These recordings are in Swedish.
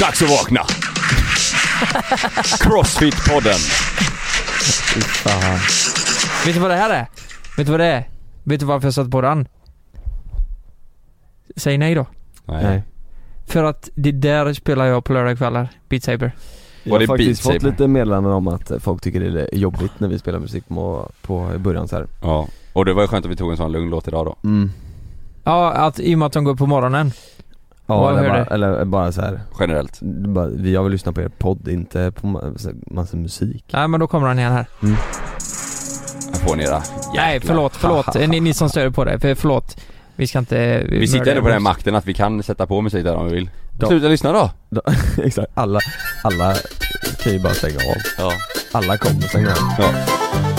Dags att vakna! Crossfit-podden. Fy fan. Vet du vad det här är? Vet du vad det är? Vet du varför jag satte på den? Säg nej då. Nej. För att det där spelar jag på lördagskvällar, Beat Saber. Jag har det faktiskt Beat fått Saber? lite meddelanden om att folk tycker det är jobbigt när vi spelar musik på, på i början så här. Ja, och det var ju skönt att vi tog en sån lugn låt idag då. Mm. Ja, att, i och med att de går upp på morgonen. Ja eller bara, eller bara så här. Generellt. Bara, vi har väl lyssnat på er podd, inte på massa musik. Nej men då kommer han igen här. Här får ni era Nej förlåt, förlåt. ni, ni som stör på det. För, förlåt. Vi ska inte... Vi sitter ändå på den här makten att vi kan sätta på musik där om vi vill. Ja. Sluta lyssna då! Då- Exakt, alla, alla kan ju bara stänga av. Ja. Alla kommer stänga av. ja.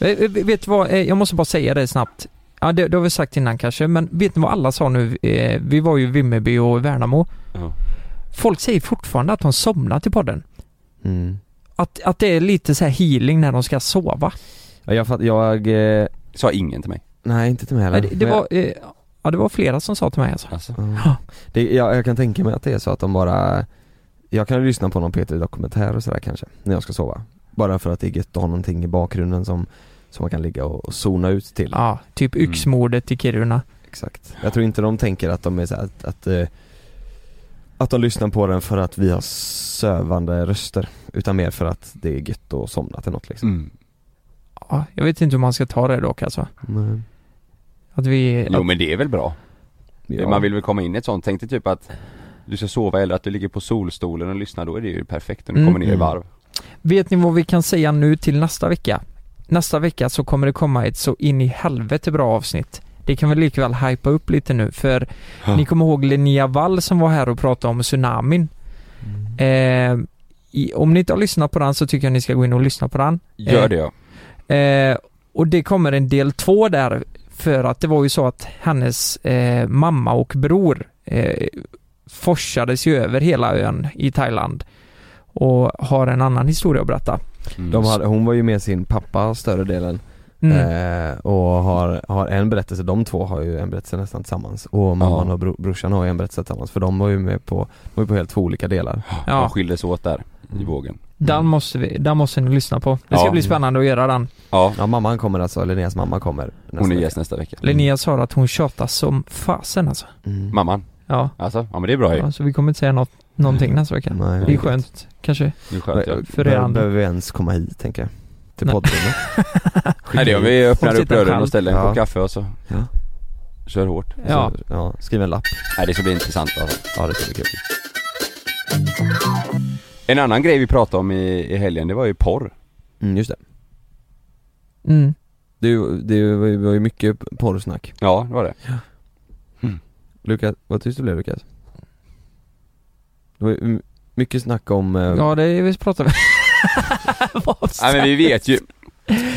Vet du vad, Eh, jag måste bara säga det snabbt. Ja det, det har vi sagt innan kanske, men vet ni vad alla sa nu? Eh, Vi var ju i Vimmerby och Värnamo. Ja. Folk säger fortfarande att de somnar till podden. Mm. Att, att det är lite så här healing när de ska sova. Ja, jag fatt, jag, eh, Sa ingen till mig. nej inte till mig heller. Det, det var, eh, ja det var flera som sa till mig alltså. Alltså. Ja. Det, jag, jag kan tänka mig att det är så att de bara Jag kan lyssna på någon Peter dokumentär och sådär kanske, när jag ska sova Bara för att det är gött att ha någonting i bakgrunden som, som man kan ligga och, och zona ut till Ja, typ Mm. yxmordet i Kiruna. Exakt Jag tror inte de tänker att de är så att, att, eh, att de lyssnar på den för att vi har sövande röster Utan mer för att det är gött att somna till något liksom Mm. Ja, jag vet inte hur man ska ta det dock alltså. Nej. Att vi... Jo Att, men det är väl bra? Ja. Man vill väl komma in i ett sånt, tänk dig typ att du ska sova eller att du ligger på solstolen och lyssnar, då är det ju perfekt när du Mm. kommer ner i Mm. varv. Vet ni vad vi kan säga nu till nästa vecka? Nästa vecka så kommer det komma ett så in i helvete bra avsnitt. Det kan vi likväl hypa upp lite nu för Ja. ni kommer ihåg Linnea Wall som var här och pratade om tsunamin. Eh, i, om ni inte har lyssnat på den så tycker jag ni ska gå in och lyssna på den. Gör Eh, det ja. Eh, och det kommer en del två där för att det var ju så att hennes eh, mamma och bror eh, forsades ju över hela ön i Thailand och har en annan historia att berätta. Mm. de hade, Hon var ju med sin pappa större delen Mm. Eh, och har, har en berättelse, de två har ju en berättelse nästan tillsammans och mamman Ja. och bro, brorsan har ju en berättelse tillsammans för de var ju med på, de var ju på helt två olika delar De Ja, skildes åt där i Mm. vågen. den måste, vi, den måste ni lyssna på. Det ska Ja. bli spännande att göra den. Ja, Ja mamman kommer alltså, Linneas mamma kommer nästa hon är gäst nästa vecka. Linnea sa att hon tjatar som fasen alltså. mm. Mamman, Ja, alltså? Ja men det är bra ju. ja så vi kommer inte säga något, någonting nästa vecka. Nej, Det är skönt, kanske. Det är skönt ja. För er Behöver, andra. behöver vi ens komma hit tänker jag? Till Nej. poddrummet? Nej det om vi öppnar upp dörren och ställer en Ja. kopp kaffe och så Ja. kör hårt. Ja. Så, ja, skriv en lapp. Nej det ska bli intressant alltså. Ja det ska bli kul. En annan grej vi pratade om i, i helgen, det var ju porr. Mm, just det. Mm. Det, det var ju- mycket porrsnack. Ja, det var det. Lukas, vad tyst du blev Lukas? Det var ju mycket snack om, eh, Ja, det är vi pratar vi. Vad Nej men vi vet ju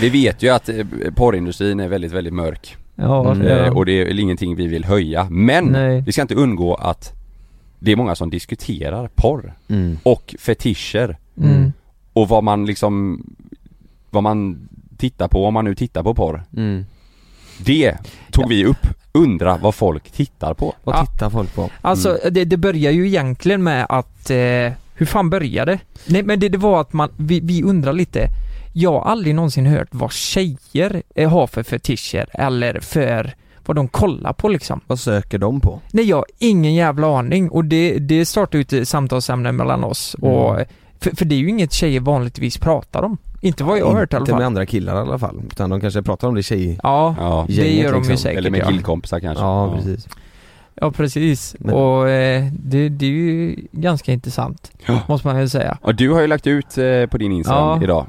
Vi vet ju att eh, porrindustrin är väldigt, väldigt mörk. Ja, Mm. det Eh, och det är väl ingenting vi vill höja. Men Nej. vi ska inte undgå att det är många som diskuterar porr mm, och fetischer Mm. och vad man liksom vad man tittar på om man nu tittar på porr. mm. Det tog vi upp. Undra vad folk tittar på. Vad Ja. tittar folk på? Alltså det, det börjar ju egentligen med att, eh, hur fan började Nej men det, det var att man, vi, vi undrar lite Jag har aldrig någonsin hört vad tjejer eh, har för fetischer eller för vad de kollar på liksom. Vad söker de på? Nej jag har ingen jävla aning och det, det startar ut ett samtalsämne mellan oss Mm. och för, för det är ju inget tjejer vanligtvis pratar om. Inte vad jag har hört i alla Inte med andra killar i alla fall, utan de kanske pratar om det i tjej... Ja, Ja. det gänget gör de ju liksom. säkert Eller med ja. killkompisar kanske. Ja, precis. Ja precis, Men- och eh, det, det är ju ganska intressant. Ja. Måste man ju säga. Och du har ju lagt ut eh, på din Instagram Ja. idag.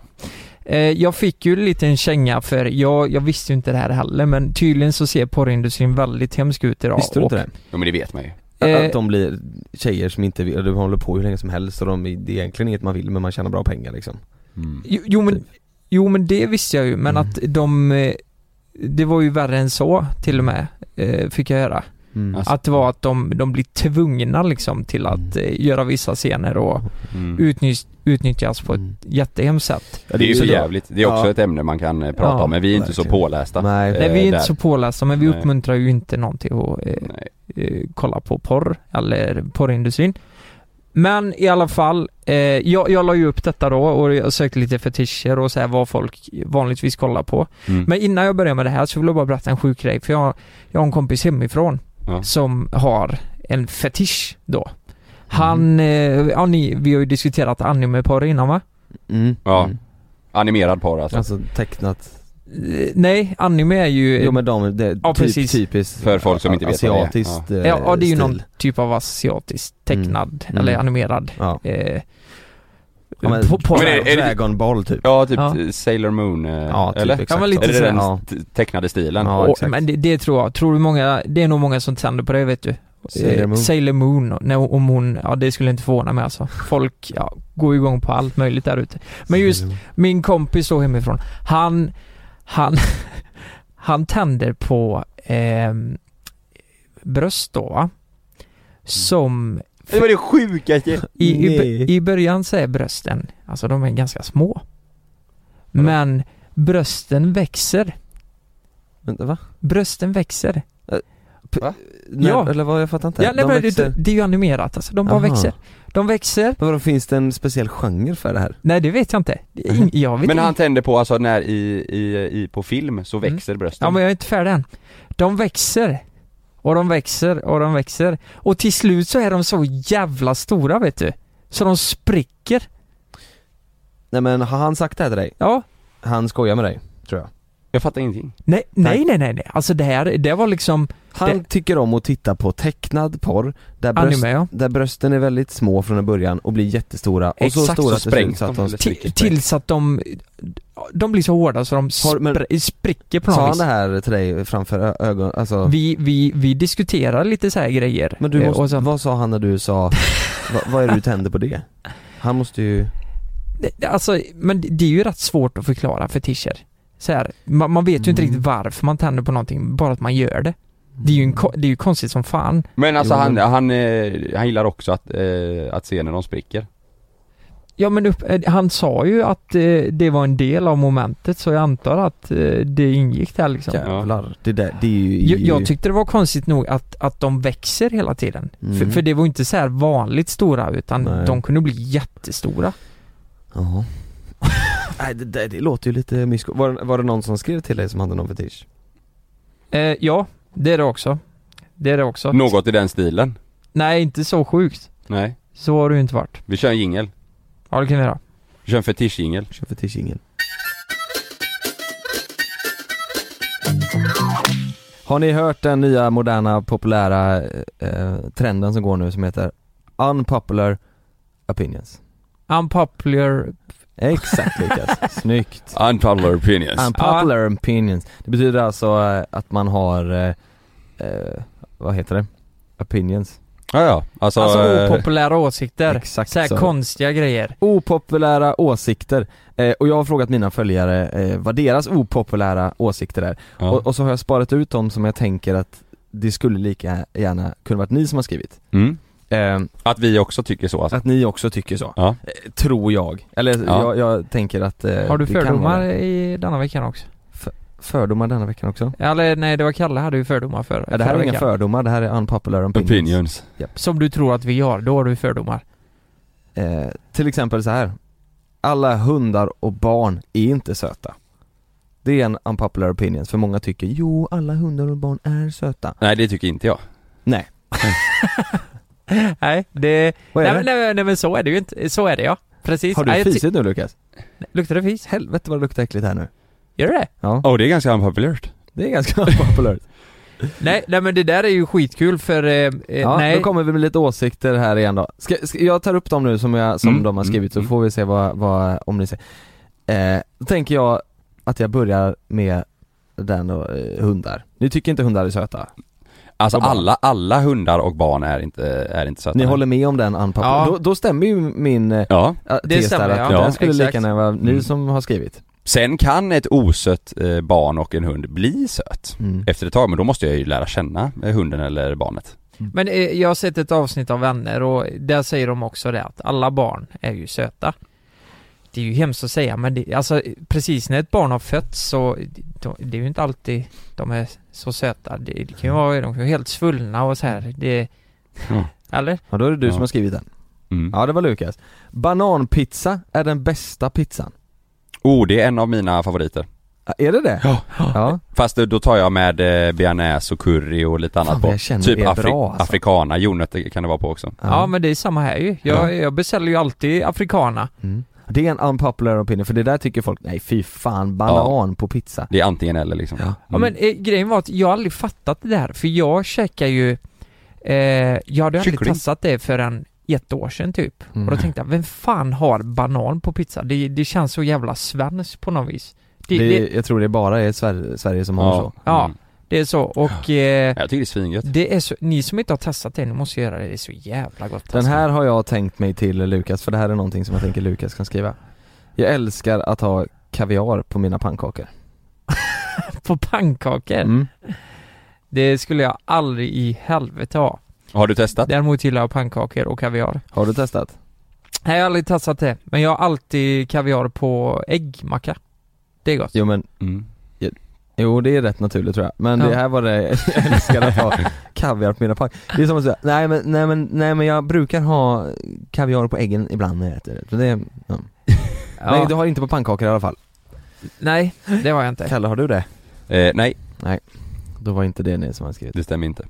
Eh, jag fick ju lite en känga för jag, jag visste ju inte det här heller men tydligen så ser porrindustrin väldigt hemsk ut idag. Visste du inte och, det? Ja men det vet man ju. Eh, att de blir tjejer som inte vill, de håller på hur länge som helst och de, det är egentligen inget man vill men man tjänar bra pengar liksom Mm. Jo, jo men, jo men det visste jag ju men Mm. att de, eh, det var ju värre än så till och med, eh, fick jag höra. Mm. Alltså. Att det var att de, de blir tvungna liksom till att eh, göra vissa scener och Mm. utnyttj, utnyttjas på ett Mm. jättehemskt sätt. Ja, Det är ju så så- jävligt, det är också Ja. ett ämne man kan eh, prata Ja, om men vi är inte så verkligen. pålästa Nej. Nej, vi är Eh, inte där. så pålästa men vi Nej. uppmuntrar ju inte någon till att eh, eh, kolla på porr eller porrindustrin. Men i alla fall, eh, jag, jag la ju upp detta då och jag sökte lite fetischer och så här vad folk vanligtvis kollar på. Mm. Men innan jag börjar med det här så vill jag bara berätta en sjuk grej för jag, jag har en kompis hemifrån Ja. som har en fetisch då. Han, eh, ja ni, vi har ju diskuterat anime-porr innan va? Mm. Ja. Mm. Animerad porr alltså, Alltså tecknat, nej, anime är ju... jo men de, det, Ja, typ, precis. typiskt För folk som inte vet vad det är. Asiatiskt eh, ja, ja, det är ju stil. någon typ av asiatisk tecknad Mm. eller Mm. animerad Ja. eh, Ja, men, på, på, Men är- är det- Dragon Ball typ Ja, typ Ja. Sailor Moon, eh, Ja, typ eller? exakt Ja, men lite Är det den Ja. tecknade stilen? Ja, och, men det, det tror jag, tror du många, det är nog många som tänder på det vet du. Sailor Eh, Moon. Sailor Moon, när, om hon, ja det skulle inte förvåna mig alltså. Folk, ja, går igång på allt möjligt där ute. Men just min kompis då hemifrån, han, han, han tänder på ehm, bröst då va? Som Det var det sjukaste! i, i. I början så är brösten, alltså de är ganska små. Men brösten växer. Vänta, va? Brösten växer. Nej, Ja. Eller vad, jag fattar inte. Ja, nej, de men växer. det, det är ju animerat alltså, de bara Aha. växer. De växer. Men vadå, finns det en speciell genre för det här? Nej det vet jag inte. Jag vet Men han tänder på alltså när i, i, i på film så Mm. växer brösten Ja men jag är inte färdig än. De växer. Och de växer och de växer. Och till slut så är de så jävla stora vet du. Så de spricker. Nej men har han sagt det här till dig? Ja. Han skojar med dig, tror jag. Jag fattar ingenting Nej, nej, nej, nej, nej. Alltså det här, det var liksom Han Det- tycker om att titta på tecknad porr, där, bröst, anime ja. där brösten är väldigt små från början och blir jättestora och så Exakt, stora så det ser sprängs så att de, spricker. tills att de, de blir så hårda så de Har- men- spr- spricker på Sa något han vis. det här till dig framför ö- ögon, alltså Vi, vi, vi diskuterar lite så här grejer. Men du Eh, måste, så, vad sa han när du sa, vad, vad är det du tänder på det? Han måste ju, Alltså, men det det är ju rätt svårt att förklara fetischer. Så här, man, man vet ju inte Mm. riktigt varför man tänder på någonting, bara att man gör det. Det är ju, en, det är ju konstigt som fan. Men alltså Jo, han, men- han, eh, han gillar också att, eh, att se när de spricker Ja men upp, eh, han sa ju att eh, det var en del av momentet så jag antar att eh, det ingick där liksom. jävlar, det där, det är ju Jag, jag tyckte det var konstigt nog att, att de växer hela tiden. Mm. För, för det var inte så här vanligt stora utan Nej. de kunde bli jättestora. Ja. Nej det, det, det låter ju lite mysko. Var, det- var det någon som skrev till dig som hade någon fetisch? Eh, ja, det är det också. Det är det också. Något i den stilen? Nej, inte så sjukt. Nej, Så har det ju inte varit. vi kör en jingel Ja, det kan vi göra. Vi kör en fetischjingel Kör fetischingen. Har ni hört den nya moderna populära eh, trenden som går nu som heter Unpopular Opinions? Unpopular... Exakt Lukas, snyggt! Unpopular opinions Unpopular opinions. Det betyder alltså eh, att man har, eh, eh, vad heter det? Opinions. Ja ja, alltså, Alltså eh, opopulära åsikter. Exakt så här så. konstiga grejer. Opopulära åsikter. Eh, och jag har frågat mina följare eh, vad deras opopulära åsikter är. ja. Och, och så har jag sparat ut dem som jag tänker att det skulle lika gärna kunna varit ni som har skrivit. mm. Eh, Att vi också tycker så alltså. att ni också tycker så. Ja, Eh, tror jag. Eller Ja. jag, jag tänker att eh, Har du det kan vara fördomar i denna veckan också? Fördomar denna veckan också? Eller nej, det var Kalle hade ju fördomar för Ja, det här är inga fördomar, det här är unpopular opinions. opinions Som du tror att vi har, då har du fördomar. Eh, till exempel så här. Alla hundar och barn är inte söta. Det är en unpopular opinions, för många tycker jo, alla hundar och barn är söta. Nej det tycker inte jag Nej. nej, det... Vad är Nej, det? men, nej, nej men så är det ju inte. Så är det ja. Precis. Har du Nej, fisit nu Lukas? Luktar det fis? Helvete vad det luktar äckligt här nu. Gör det Ja, Åh oh, det är ganska unpopulärt det är ganska unpopular. nej, nej men det där är ju skitkul för... Eh, eh, Ja, nej. då kommer vi med lite åsikter här igen då. Ska, ska, jag tar upp dem nu som, jag, som Mm, de har skrivit så mm, får vi se vad, vad om ni säger. Eh, då tänker jag att jag börjar med den då, eh, hundar. Ni tycker inte hundar är söta? Alltså alla, alla hundar och barn är inte, är inte söta Ni håller med om den unpopular? Ja. Då, då stämmer ju min eh, Ja, äh, Det tes stämmer, där att ja. den skulle Exakt. lika gärna vara ni Mm. som har skrivit. Sen kan ett osött eh, barn och en hund bli söt Mm. efter ett tag, men då måste jag ju lära känna eh, hunden eller barnet. Men eh, jag har sett ett avsnitt av Vänner och där säger de också det att alla barn är ju söta. Det är ju hemskt att säga men det, alltså precis när ett barn har fötts så det är ju inte alltid de är så söta. Det, det kan ju vara, de kan vara helt svullna och så här. Det, Mm. eller? Ja då är det du Ja. som har skrivit den. Mm. Ja det var Lukas. Bananpizza är den bästa pizzan. Oh, det är en av mina favoriter. Ja, Är det det? Ja. Ja. Fast då tar jag med eh, bearnaise och curry och lite annat Fan, på. typ afri- bra, alltså. afrikana, jordnötter kan det vara på också. Ja, men det är samma här ju. Jag, Ja. jag beställer ju alltid afrikana. Mm. Det är en unpopular opinion för det där tycker folk, nej fy fan, banan på pizza. Det är antingen eller liksom. Ja. Ja men eh, grejen var att jag har aldrig fattat det där för jag käkar ju eh, Jag hade aldrig Kyckling. testat det förrän ett år sedan typ. Mm. Och då tänkte jag, vem fan har banan på pizza? Det, det känns så jävla svenskt på något vis. Det, Det, det, jag tror det bara är Sverige, Sverige som har så. Ja. Mm. Det är så och eh, Jag tycker det är svingött. det är så, ni som inte har testat det, ni måste göra det, det är så jävla gott Den alltså. här har jag tänkt mig till Lukas, för det här är någonting som jag tänker Lukas kan skriva. Jag älskar att ha kaviar på mina pannkakor. På pannkakor? Mm. Det skulle jag aldrig i helvete ha. Har du testat? Däremot gillar jag pannkakor och kaviar. Har du testat? Nej, jag har aldrig testat det. Men jag har alltid kaviar på äggmacka. Det är gott. Jo men, Mm. Jo det är rätt naturligt tror jag. Men Ja. det här var det, jag älskar att ha kaviar på mina pannkakor. Det är som att säga, nej men, nej men, nej men jag brukar ha kaviar på äggen ibland när jag äter det. Så det är, ja. Ja. Nej du har inte på pannkakor i alla fall. Nej, det har jag inte. Kalle har du det? Eh, nej, Då var inte det ni som har skrivit. det stämmer inte.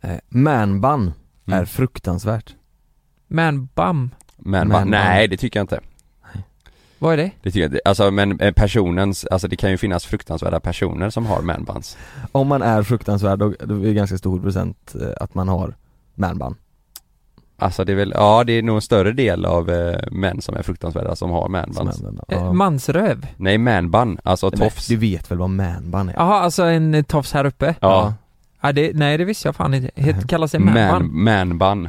Eh, manbun Mm. är fruktansvärt. Men bam, Men, Men- nej det tycker jag inte. Vad är det? Det tycker jag inte. Alltså men eh, personens, alltså det kan ju finnas fruktansvärda personer som har manbuns. Om man är fruktansvärd då, då är det ganska stor procent eh, att man har manbun. Alltså det är väl, ja det är nog en större del av eh, män som är fruktansvärda som har Som manbuns. manbun, Eh, ja. Mansröv? Nej manbun, alltså Nej, men tofs. Du vet väl vad manbun är? Jaha, alltså en eh, tofs här uppe? Ja, Ja, det, nej det visste jag fan inte. Kallas det man, manbun?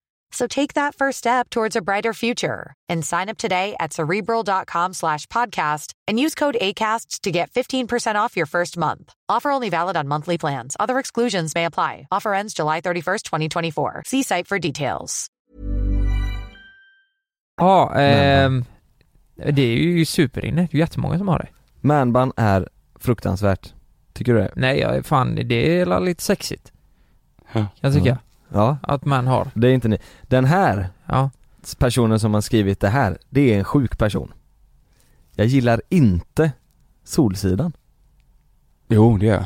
So take that first step towards a brighter future and sign up today at cerebral.com slash podcast and use code ACAST to get 15% off your first month. Offer only valid on monthly plans. Other exclusions may apply. Offer ends July 31st, 2024. See site for details. Ja, ehm, det är ju superinne. Det är jättemånga som har det. Manbun är fruktansvärt. Tycker du det? Nej, jag, fan det är lite sexigt. Ja. Kan jag tycka. Mm. Ja, Att man har. det är inte ni. Den här Ja. personen som har skrivit det här, det är en sjuk person. Jag gillar inte Solsidan. Jo det gör jag.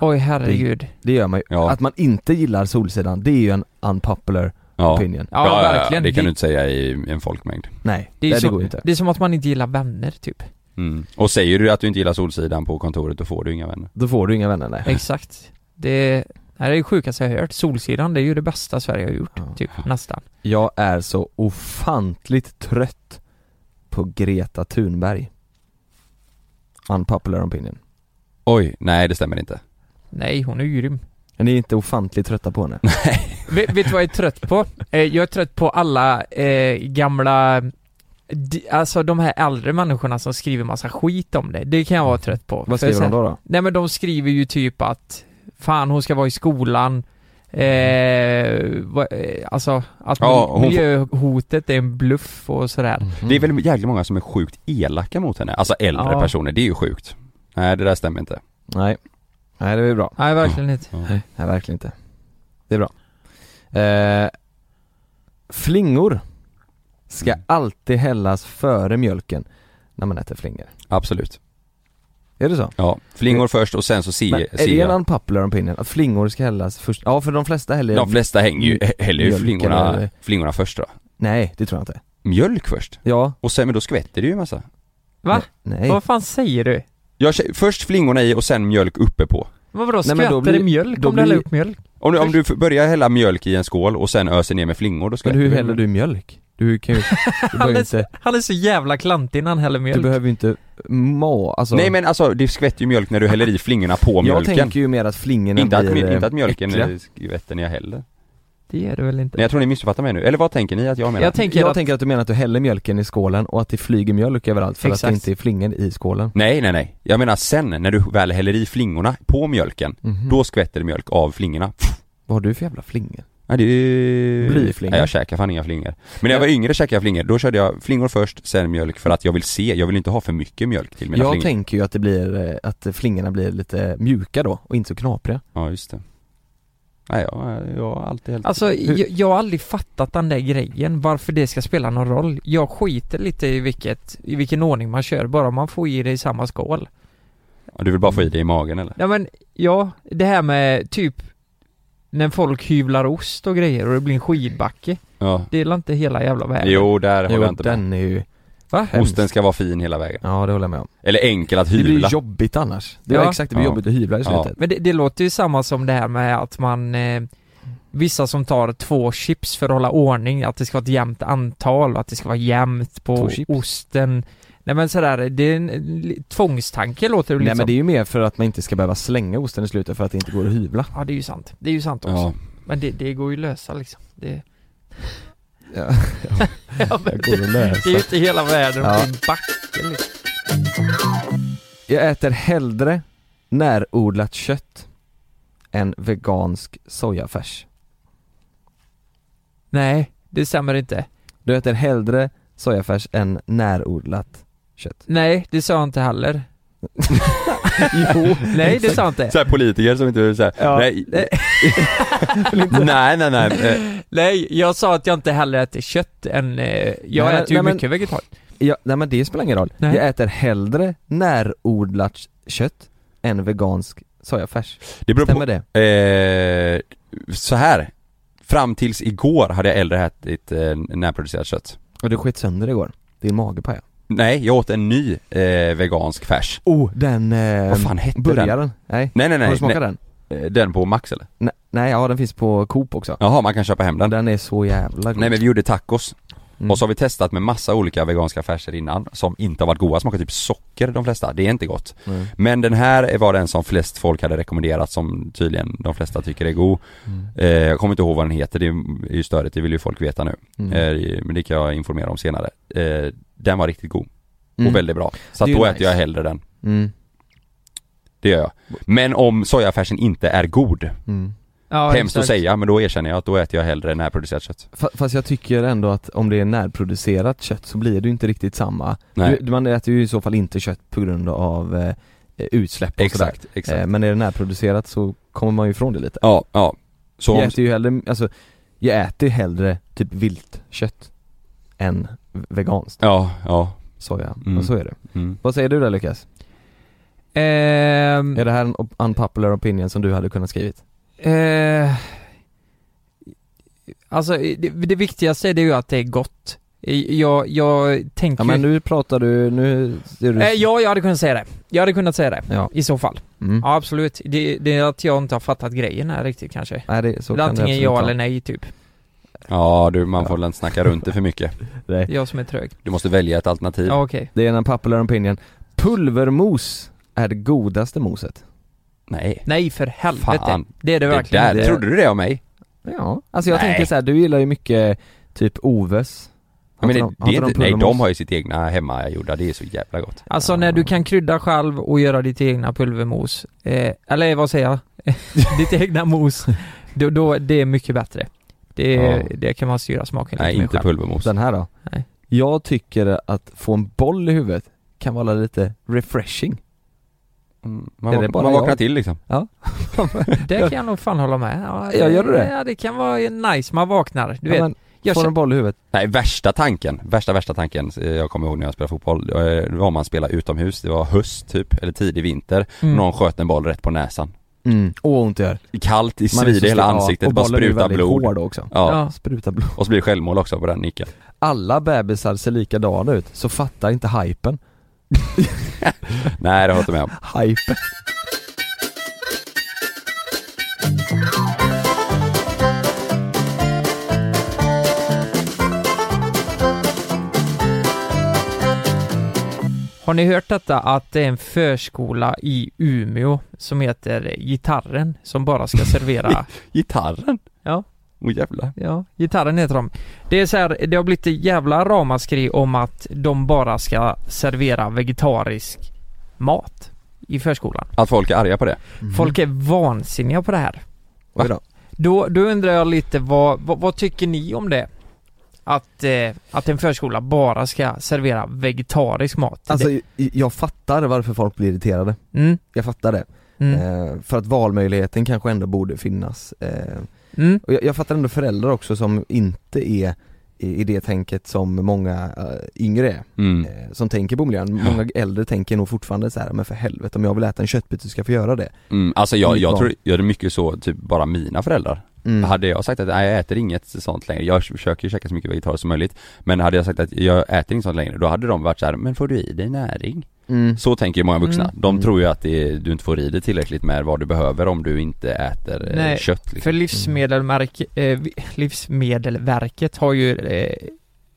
Oj herregud. Det gör man ju. Ja. Att man inte gillar Solsidan, det är ju en unpopular Ja. opinion. Ja, verkligen. Det kan Det- du inte säga i en folkmängd. Nej, Det är, det, det så, går inte. det är som att man inte gillar vänner typ. Mm. Och säger du att du inte gillar Solsidan på kontoret då får du inga vänner. Då får du inga vänner nej. Exakt. Det, nej, det är det sjukaste jag har hört. Solsidan, det är ju det bästa Sverige har gjort. Ja. Typ, nästan. Jag är så ofantligt trött på Greta Thunberg. Unpopular opinion. Oj, nej det stämmer inte. Nej, hon är ju grym. Är ni inte ofantligt trötta på henne? vet, vet du vad jag är trött på? Eh, jag är trött på alla eh, gamla alltså de här äldre människorna som skriver massa skit om det, det kan jag vara trött på. Vad skriver de här- då? då? Nej men de skriver ju typ att Fan hon ska vara i skolan Eh, eh, alltså att Ja, miljöhotet är en bluff och sådär. Mm. Det är väl jäkligt många som är sjukt elaka mot henne, alltså äldre Ja. personer, det är ju sjukt Nej det där stämmer inte Nej. Nej det är bra. Nej verkligen inte. Nej, nej verkligen inte. Det är bra. Eh, flingor ska Mm. alltid hällas före mjölken när man äter flingor. Absolut Är det så? Ja, flingor först och sen så Men ser är det en jag unpopular opinion att flingor ska hällas först? Ja för de flesta häller De flesta hänger ju, häller ju Mjölk flingorna, eller- flingorna först då Nej det tror jag inte. Mjölk först? Ja. Och sen, men då skvätter det ju en massa Va? Nej. Vad fan säger du? jag, Först flingorna i och sen mjölk uppe på Vad vadå, Nej, men då skvätter det blir- mjölk då om du häller upp mjölk? Om du, om du börjar hälla mjölk i en skål och sen öser ner med flingor, då Men skvätter hur det. häller du mjölk? Du kan ju, du Han är, inte, han är så jävla klantig när han häller du mjölk. behöver ju inte må, alltså Nej men alltså, det skvätter ju mjölk när du häller i flingorna på Jag mjölken tänker ju mer att flingorna inte, att, blir inte att mjölken äckliga. skvätter när jag häller Det gör det väl inte? Nej jag tror ni missuppfattar mig nu, eller vad tänker ni att jag menar? Jag tänker jag att, tänker att du menar att du häller mjölken i skålen och att det flyger mjölk överallt för att Exakt. det inte är flingor i skålen. Nej nej nej, jag menar sen när du väl häller i flingorna på mjölken, Mhm. då skvätter det mjölk av flingorna Vad har du för jävla flingor? Nej det är... Blyflingor? Nej jag käkar fan inga flingor Men när jag var yngre käkade jag flingor, då körde jag flingor först, sen mjölk för att jag vill se, jag vill inte ha för mycket mjölk till mina Jag flingor tänker ju att det blir, eh, att flingorna blir lite mjuka då och inte så knapriga. Ja just det Nej jag, jag har alltid helt alltså jag, jag har aldrig fattat den där grejen, varför det ska spela någon roll. Jag skiter lite i vilket, i vilken ordning man kör, bara man får i det i samma skål. Ja, Du vill bara få i det i magen eller? Ja men, ja, det här med typ när folk hyvlar ost och grejer och det blir en skidbacke. Ja Det är inte hela jävla världen. Jo, där håller Jo, jag inte med den är ju, Va? Osten ska vara fin hela vägen ja det håller jag med om. Eller enkel att Det blir hyvla jobbigt annars. Det är Ja. exakt, det blir Ja. jobbigt att hyvla i Ja. slutet. Men det, det låter ju samma som det här med att man eh, Vissa som tar två chips för att hålla ordning, att det ska vara ett jämnt antal, att det ska vara jämnt på osten Nej men sådär, det är en tvångstanke låter det Nej lite men det är ju mer för att man inte ska behöva slänga osten i slutet för att det inte går att hyvla. Ja det är ju sant, det är ju sant också Ja, Men det, det går ju lösa liksom det, Ja, ja, men det går att lösa. det är ju inte hela världen Ja. en backe liksom. Jag äter hellre närodlat kött än vegansk sojafärs. Nej, det stämmer inte Du äter hellre sojafärs än närodlat kött. Nej, det sa jag inte heller jo, Nej, det sa inte så här politiker som inte vill säga Ja. nej, Nej. nej, nej, nej, eh, Nej, jag sa att jag inte heller äter kött än, eh, jag Nej, äter ju nej, mycket vegetariskt Ja, nej men det spelar ingen roll. Nej. Jag äter hellre närodlat kött än vegansk sojafärs. Det beror Stämmer på, det? eh, så här Fram tills igår hade jag äldre ätit eh, närproducerat kött Och du sket sönder igår. Din mage paja. Nej, jag åt en ny eh, vegansk färs Oh, den... Eh, Vad fan hette den? burgaren? Nej. Nej nej Har nej, du smakat nej. den? Eh, den på Max eller? Nej, nej, ja den finns på Coop också. Jaha, man kan köpa hem den Den är så jävla god. Nej men vi gjorde tacos, Mm. och så har vi testat med massa olika veganska färser innan som inte har varit goda, smakar typ socker de flesta, det är inte gott Mm. Men den här var den som flest folk hade rekommenderat som tydligen de flesta tycker är god Mm. eh, Jag kommer inte ihåg vad den heter, det är ju störigt, det vill ju folk veta nu Mm. eh, Men det kan jag informera om senare eh, Den var riktigt god Mm. och väldigt bra, så att då ju äter jag nice. hellre den Mm. Det gör jag Men om sojafärsen inte är god, Mm. ja, hemskt att exakt. säga men då erkänner jag att då äter jag hellre närproducerat kött Fa- Fast jag tycker ändå att om det är närproducerat kött så blir det ju inte riktigt samma. Nej. Du, man äter ju i så fall inte kött på grund av eh, utsläpp och sådär. Exakt, exakt Eh, men är det närproducerat så kommer man ju ifrån det lite. Ja, ja Så jag om, äter ju hellre, alltså, jag äter hellre typ viltkött än veganskt ja, ja soja, Mm. och så är det. mm. Vad säger du där Lukas? Ehm, Är det här en op- unpopular opinion som du hade kunnat skrivit? eh, alltså, det, det viktigaste är det ju att det är gott. Jag, jag tänker Ja men nu pratar du, nu ser du Eh, ja, jag hade kunnat säga det. Jag hade kunnat säga det. Ja. I så fall. mm. Ja, absolut. Det, det är att jag inte har fattat grejen här riktigt kanske. Nej det, så det är kan det antingen ja eller nej, typ. Ja du, man får väl inte snacka runt det för mycket Nej. jag som är trög. Du måste välja ett alternativ Ja, okej. Det är en unpopular opinion Pulvermos är det godaste moset Nej Nej, för helvete. Fan, Det är det det verkligen. där, Det- trodde du det om mig? Ja, alltså jag Nej. tänker så här, du gillar ju mycket typ Oves Ja, men Har det, inte de- har det är inte inte, nej de har ju sitt egna hemmagjorda, det är så jävla gott Alltså när du kan krydda själv och göra ditt egna pulvermos, eh, eller vad säger jag? ditt egna mos, då, då, det är mycket bättre. Det, Ja. det kan man styra smaken Nej lite inte själv. pulvermos Den här då? Nej. Jag tycker att få en boll i huvudet kan vara lite refreshing. mm, Man, det vak- bara man vaknar jag? till liksom Det kan jag nog fan hålla med. Ja, Ja, gör du det? Ja, det kan vara nice, man vaknar. Du Ja, vet, men, jag får känner, en boll i huvudet. Nej värsta tanken, värsta värsta tanken eh, jag kommer ihåg när jag spelade fotboll, eh, det var om man spelade utomhus, det var höst typ, eller tidig vinter, Mm. någon sköt en boll rätt på näsan Mm. Åh, ont det gör. Kallt, i svider hela ansiktet, och bara bollen är ju spruta väldigt blod hård också. Ja. Ja. Spruta blod. och så blir det självmål också på den nicken Alla bebisar ser likadana ut, så fatta inte hypen. Nej det har jag inte med om Hypen. Har ni hört detta att det är en förskola i Umeå som heter Gitarren som bara ska servera Gitarren? Ja. Åh jävlar Ja, Gitarren heter de. Det är så här, det har blivit ett jävla ramaskri om att de bara ska servera vegetarisk mat i förskolan. Att folk är arga på det? Folk är vansinniga på det här. Då. Då, då undrar jag lite vad, vad, vad tycker ni om det? Att, eh, att en förskola bara ska servera vegetarisk mat. Alltså, det, jag fattar varför folk blir irriterade. mm, Jag fattar det. mm, Eh, för att valmöjligheten kanske ändå borde finnas. Eh, mm, och jag, jag fattar ändå föräldrar också som inte är i, i det tänket som många eh, yngre är. Mm. Eh, som tänker på miljön. Många äldre tänker nog fortfarande så här, men för helvete om jag vill äta en köttbit så ska jag få göra det. Mm. Alltså jag, jag tror, jag är mycket så, typ bara mina föräldrar Mm. Hade jag sagt att nej, jag äter inget sånt längre, jag försöker käka så mycket vegetariskt som möjligt Men hade jag sagt att jag äter inget sånt längre, då hade de varit så här, men får du i dig näring? Mm. Så tänker ju många vuxna, Mm. de Mm. tror ju att det du inte får i dig tillräckligt med vad du behöver om du inte äter eh, Nej, kött liksom. För livsmedelmärk, eh, Livsmedelverket har ju eh,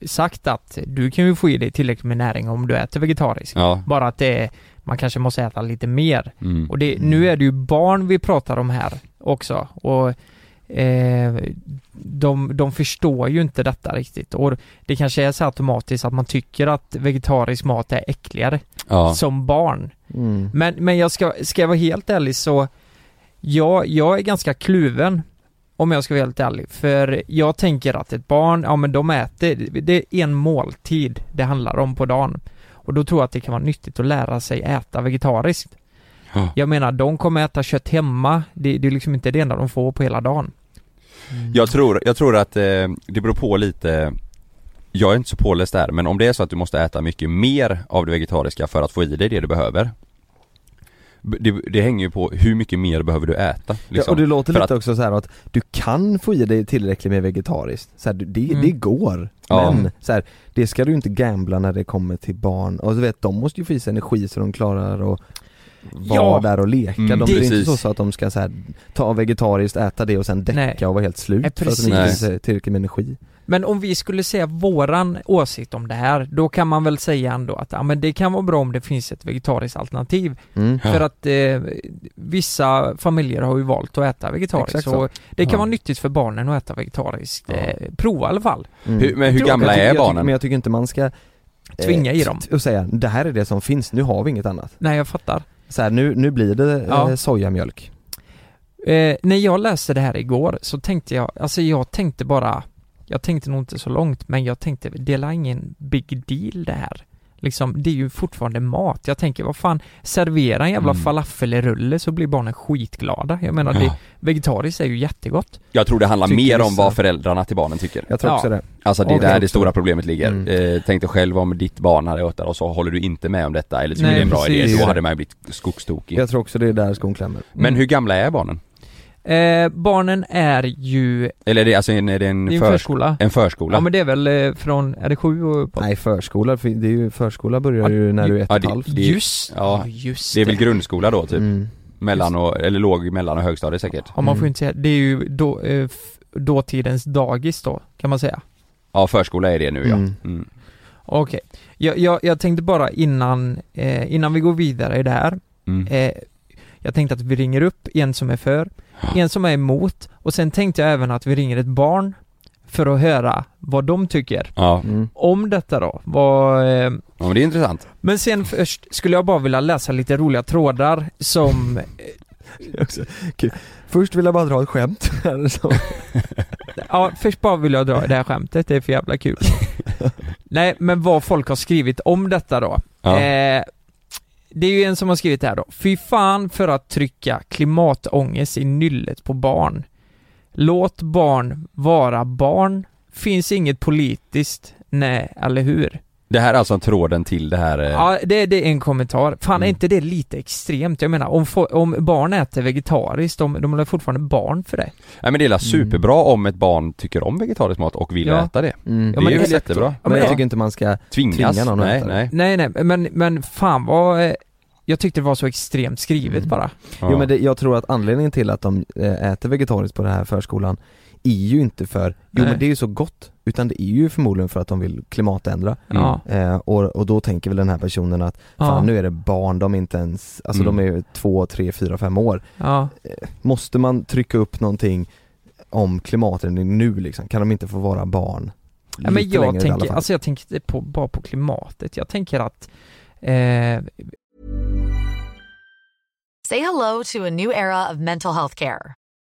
sagt att du kan ju få i dig tillräckligt med näring om du äter vegetariskt. Ja, Bara att det är, man kanske måste äta lite mer. mm. Och det, nu är det ju barn vi pratar om här också och eh, de, de förstår ju inte detta riktigt och det kanske är så automatiskt att man tycker att vegetarisk mat är äckligare ja. som barn. Mm. Men, men jag ska, ska jag vara helt ärlig så jag, jag är ganska kluven om jag ska vara helt ärlig. För jag tänker att ett barn, ja men de äter, det är en måltid det handlar om på dagen. Och då tror jag att det kan vara nyttigt att lära sig äta vegetariskt. Ja. Jag menar, de kommer äta kött hemma, det, det är liksom inte det enda de får på hela dagen. Jag tror, jag tror att eh, det beror på lite Jag är inte så påläst där, men om det är så att du måste äta mycket mer av det vegetariska för att få i dig det du behöver det, det hänger ju på hur mycket mer behöver du äta Ja, liksom. och det låter För lite också så här att du kan få i dig tillräckligt med vegetariskt, så här, det, Mm. det går. Ja. Men så här, det ska du inte gambla när det kommer till barn, och du vet de måste ju få i sig energi så de klarar att vara Ja. där och leka. Mm, de det är inte så, så att de ska så här, ta vegetariskt, äta det och sen däcka Nej. och vara helt slut Nej, för att de inte sig tillräckligt med energi. Men om vi skulle säga våran åsikt om det här, då kan man väl säga ändå att ja, men det kan vara bra om det finns ett vegetariskt alternativ. Mm. För att eh, vissa familjer har ju valt att äta vegetariskt Exakt så. och det kan Ja. vara nyttigt för barnen att äta vegetariskt. Ja. Eh, prova i alla fall. Mm. hur, Men hur Jag gamla Jag tycker- är jag barnen? Men jag tycker inte man ska Tvinga i eh, dem. Och säga, det här är det som finns, nu har vi inget annat. Nej, jag fattar. Så här, nu, nu blir det eh, Ja. sojamjölk. Eh, när jag läste det här igår så tänkte jag, alltså jag tänkte bara, jag tänkte nog inte så långt, men jag tänkte, det är ingen big deal det här. Liksom, det är ju fortfarande mat. Jag tänker, vad fan, servera en jävla Mm. falafelrulle så blir barnen skitglada. Jag menar, Ja. det, vegetariskt är ju jättegott. Jag tror det handlar Tycker mer om vad föräldrarna till barnen tycker Jag tror Ja. också det. Alltså det är där det stora problemet ligger. Mm. Eh, tänk dig själv om ditt barn hade ätit och så håller du inte med om detta eller tycker Nej, det är en bra precis. idé, då hade man ju blivit skogstokig Jag tror också det är där skon klämmer. Men Mm. hur gamla är barnen? Eh, barnen är ju, Eller är det, alltså en, är det en, det är en förs- förskola. en förskola? Ja men det är väl eh, från, är det sju och uppåt? Nej förskola, för det är ju, förskola börjar ju när du är ett Ja, och ett det- halvt Just, ja, ja, just Det är väl grundskola då typ? Mm. Mellan och, eller låg, mellan och högstadiet säkert? Ja man får Mm. ju inte säga, det är ju då, eh, dåtidens dagis då, kan man säga. Ja förskola är det nu ja. Mm. Mm. Okej. Jag, jag, jag tänkte bara innan, eh, innan vi går vidare i det här, Mm. eh, jag tänkte att vi ringer upp en som är för, en som är emot och sen tänkte jag även att vi ringer ett barn för att höra vad de tycker Ja, Mm. om detta då. Vad, eh, ja men det är intressant. men sen först skulle jag bara vilja läsa lite roliga trådar som. Först vill jag bara dra ett skämt. Ja, först bara vill jag dra det här skämtet, det är för jävla kul. Nej, men vad folk har skrivit om detta då. Ja. Eh, det är ju en som har skrivit det här då. Fy fan för att trycka klimatångest i nyllet på barn. Låt barn vara barn. Finns inget politiskt. Nej, eller hur? Det här är alltså tråden till det här eh, Ja, det, det är en kommentar. Fan, är Mm. inte det lite extremt? Jag menar, om, om barn äter vegetariskt, de, de är fortfarande barn för det. Nej men det är väl superbra om ett barn tycker om vegetarisk mat och vill Ja. äta det. Mm. det är men ju exakt jättebra. Ja, Men jag ja. tycker inte man ska Tvingas? Tvinga någon att nej, äta det. nej. Nej, nej, men, men fan vad... eh, Jag tyckte det var så extremt skrivet Mm. bara. Ja. Jo men det, jag tror att anledningen till att de eh, äter vegetariskt på den här förskolan är ju inte för, jo Nej. men det är ju så gott, utan det är ju förmodligen för att de vill klimatändra Mm. Eh, och, och då tänker väl den här personen att fan Ja. nu är det barn, de är inte ens, alltså Mm. de är två, tre, fyra, fem år Ja. Måste man trycka upp någonting om klimatändring nu liksom? Kan de inte få vara barn? ja men jag längre i alla tänker, fall? alltså jag tänker på, bara på klimatet. Jag tänker att eh, Say hello to a new era of mental health care.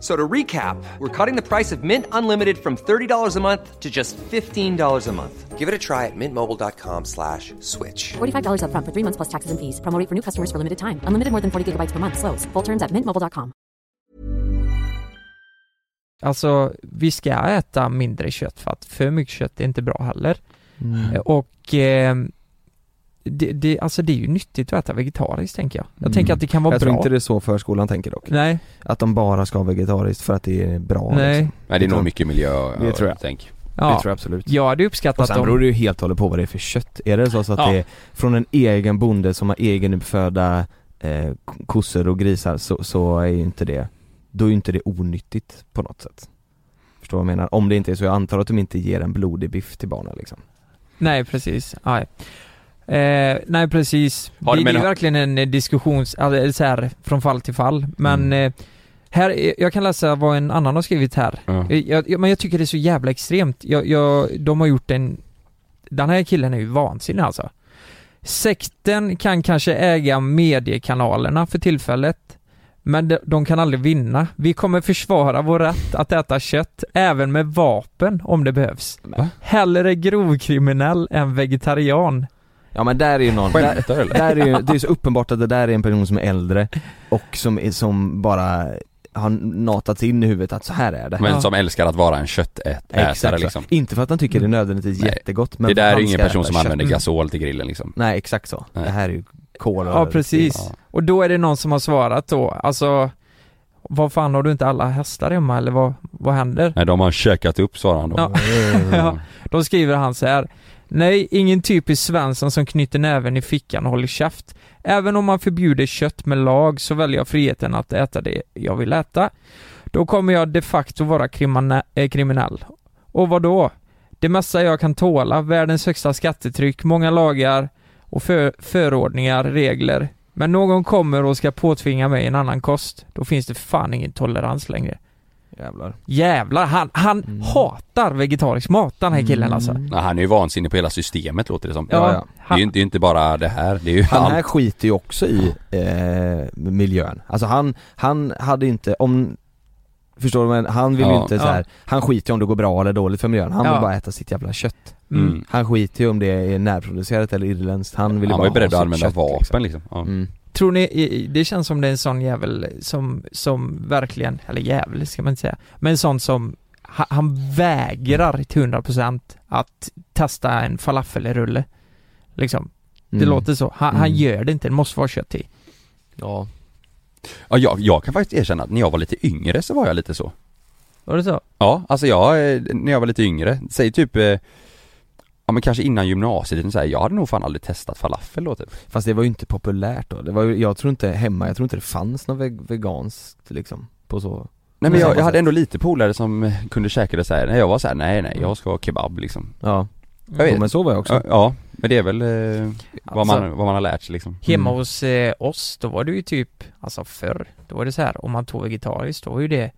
F- So to recap, we're cutting the price of Mint Unlimited from $30 a month to just $15 a month. Give it a try at mintmobile.com slash switch. $45 upfront for three months plus taxes and fees. Promo rate for new customers for limited time. Unlimited more than 40 gigabytes per month. Slows. Full terms at mintmobile.com. alltså vi ska äta mindre kött för att för mycket kött är inte bra heller. Mm. Eh, Och eh, det, det, alltså det är ju nyttigt att äta vegetariskt tänker jag. Jag Mm. tänker att det kan vara Jag bra. tror inte det är så förskolan tänker dock. Nej, Att de bara ska ha vegetariskt för att det är bra nej. liksom. Nej det är nog mycket miljö Det tror jag. tänk. Det Ja. tror jag absolut. Jag hade Och uppskattat sen beror det ju helt och hållet på vad det är för kött. Är det så, så att Ja. det är från en egen bonde som har egenuppfödda eh, kossor och grisar så, så är ju inte det, då är ju inte det onyttigt på något sätt. Förstår vad jag menar? Om det inte är så, jag antar att de inte ger en blodig biff till barnen liksom. Nej, precis. Nej. Eh, nej, precis. Har det, det är verkligen en eh, diskussions... Alltså, så här, från fall till fall. Men Mm. eh, här, eh, jag kan läsa vad en annan har skrivit här. Eh, Jag, jag, men jag tycker det är så jävla extremt. Jag, jag, de har gjort en... Den här killen är ju vansinnig alltså. Sekten kan kanske äga mediekanalerna för tillfället. Men de, de kan aldrig vinna. Vi kommer försvara vår rätt att äta kött, även med vapen om det behövs. Va? Hellre grovkriminell än vegetarian. Ja men där är ju någon, där, Skämtar du eller? där är ju, det är så uppenbart att det där är en person som är äldre och som, är, som bara har natats in i huvudet att så här är det. Men Ja. som älskar att vara en köttätare Exakt, liksom. Inte för att han tycker det är nödvändigtvis Nej. jättegott men Det där är ju ingen person som kött. använder gasol till grillen liksom. Nej exakt så. Nej. Det här är ju kol och Ja, precis. Ja. Och då är det någon som har svarat då, alltså vad fan har du inte alla hästar hemma eller vad, vad händer? Nej de har käkat upp svarar han då. Ja. ja, då skriver han så här. Nej, ingen typisk Svensson som knyter näven i fickan och håller käft. Även om man förbjuder kött med lag så väljer jag friheten att äta det jag vill äta. Då kommer jag de facto vara krimine- eh, kriminell. Och vad då? Det mesta jag kan tåla, världens högsta skattetryck, många lagar och för- förordningar, regler. Men någon kommer och ska påtvinga mig en annan kost, då finns det fan ingen tolerans längre. Jävlar. Jävlar, han, han Mm. hatar vegetarisk mat den här killen alltså. Mm. Ja, han är ju vansinnig på hela systemet låter det som. Ja, ja. Det är han, ju inte, det är inte bara det här, det är ju Han allt. här skiter ju också i eh, miljön. Alltså han, han hade inte, om Förstår du? Men han vill ju Ja. inte så här. han skiter ju om det går bra eller dåligt för miljön. Han Ja. vill bara äta sitt jävla kött. Mm. Han skiter ju om det är närproducerat eller irländskt. Han vill ju Han bara var ju beredd att använda kött, vapen liksom. Ja. Tror ni, det känns som det är en sån jävel som, som verkligen, eller jävel ska man inte säga, men en sån som ha- han vägrar till 100% att testa en falafelrulle. Liksom. Det Mm. låter så. Han, han Mm. gör det inte, det måste vara kött i. Ja. Ja, jag, jag kan faktiskt erkänna att när jag var lite yngre så var jag lite så. Var det så? Ja, alltså jag, eh, när jag var lite yngre, säg typ eh, Ja men kanske innan gymnasietiden så här, jag hade nog fan aldrig testat falafel då typ. Fast det var ju inte populärt då. Det var ju, jag tror inte hemma, jag tror inte det fanns något veg- veganskt liksom, på så Nej men jag, jag hade ändå lite polare som kunde käka det så här. när jag var så här, nej nej jag ska ha kebab liksom. Ja, Jag vet. jo, men så var jag också. Ja, ja men det är väl eh, vad, Alltså- man, vad man har lärt sig liksom. Hemma Mm. hos eh, oss, då var det ju typ, alltså förr, då var det så här, om man tog vegetariskt, då var ju det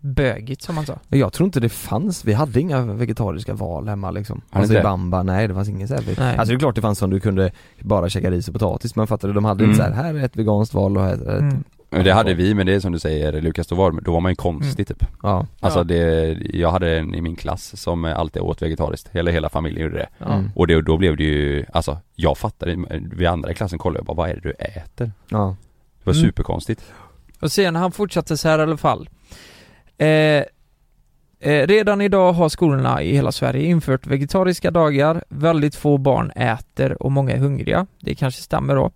bögigt som man sa. Jag tror inte det fanns, vi hade inga vegetariska val hemma liksom. Alltså i det? bamba, nej det fanns inget såhär. Nej. Alltså det är klart det fanns som du kunde bara käka ris och potatis men fattar du, de hade Mm. inte såhär, här är ett veganskt val och här är ett, Mm. Men det hade vi, men det är som du säger Lukas, då var, då var man ju konstig typ. ja. Alltså det, jag hade en i min klass som alltid åt vegetariskt, hela, hela familjen gjorde det. Mm. Och det, då blev det ju, alltså jag fattade, vi andra i klassen kollade jag bara, vad är det du äter? ja. Det var Mm. superkonstigt. Och sen han fortsatte så här i alla fall. Eh, eh, redan idag har skolorna i hela Sverige infört vegetariska dagar. Väldigt få barn äter och många är hungriga. Det kanske stämmer då.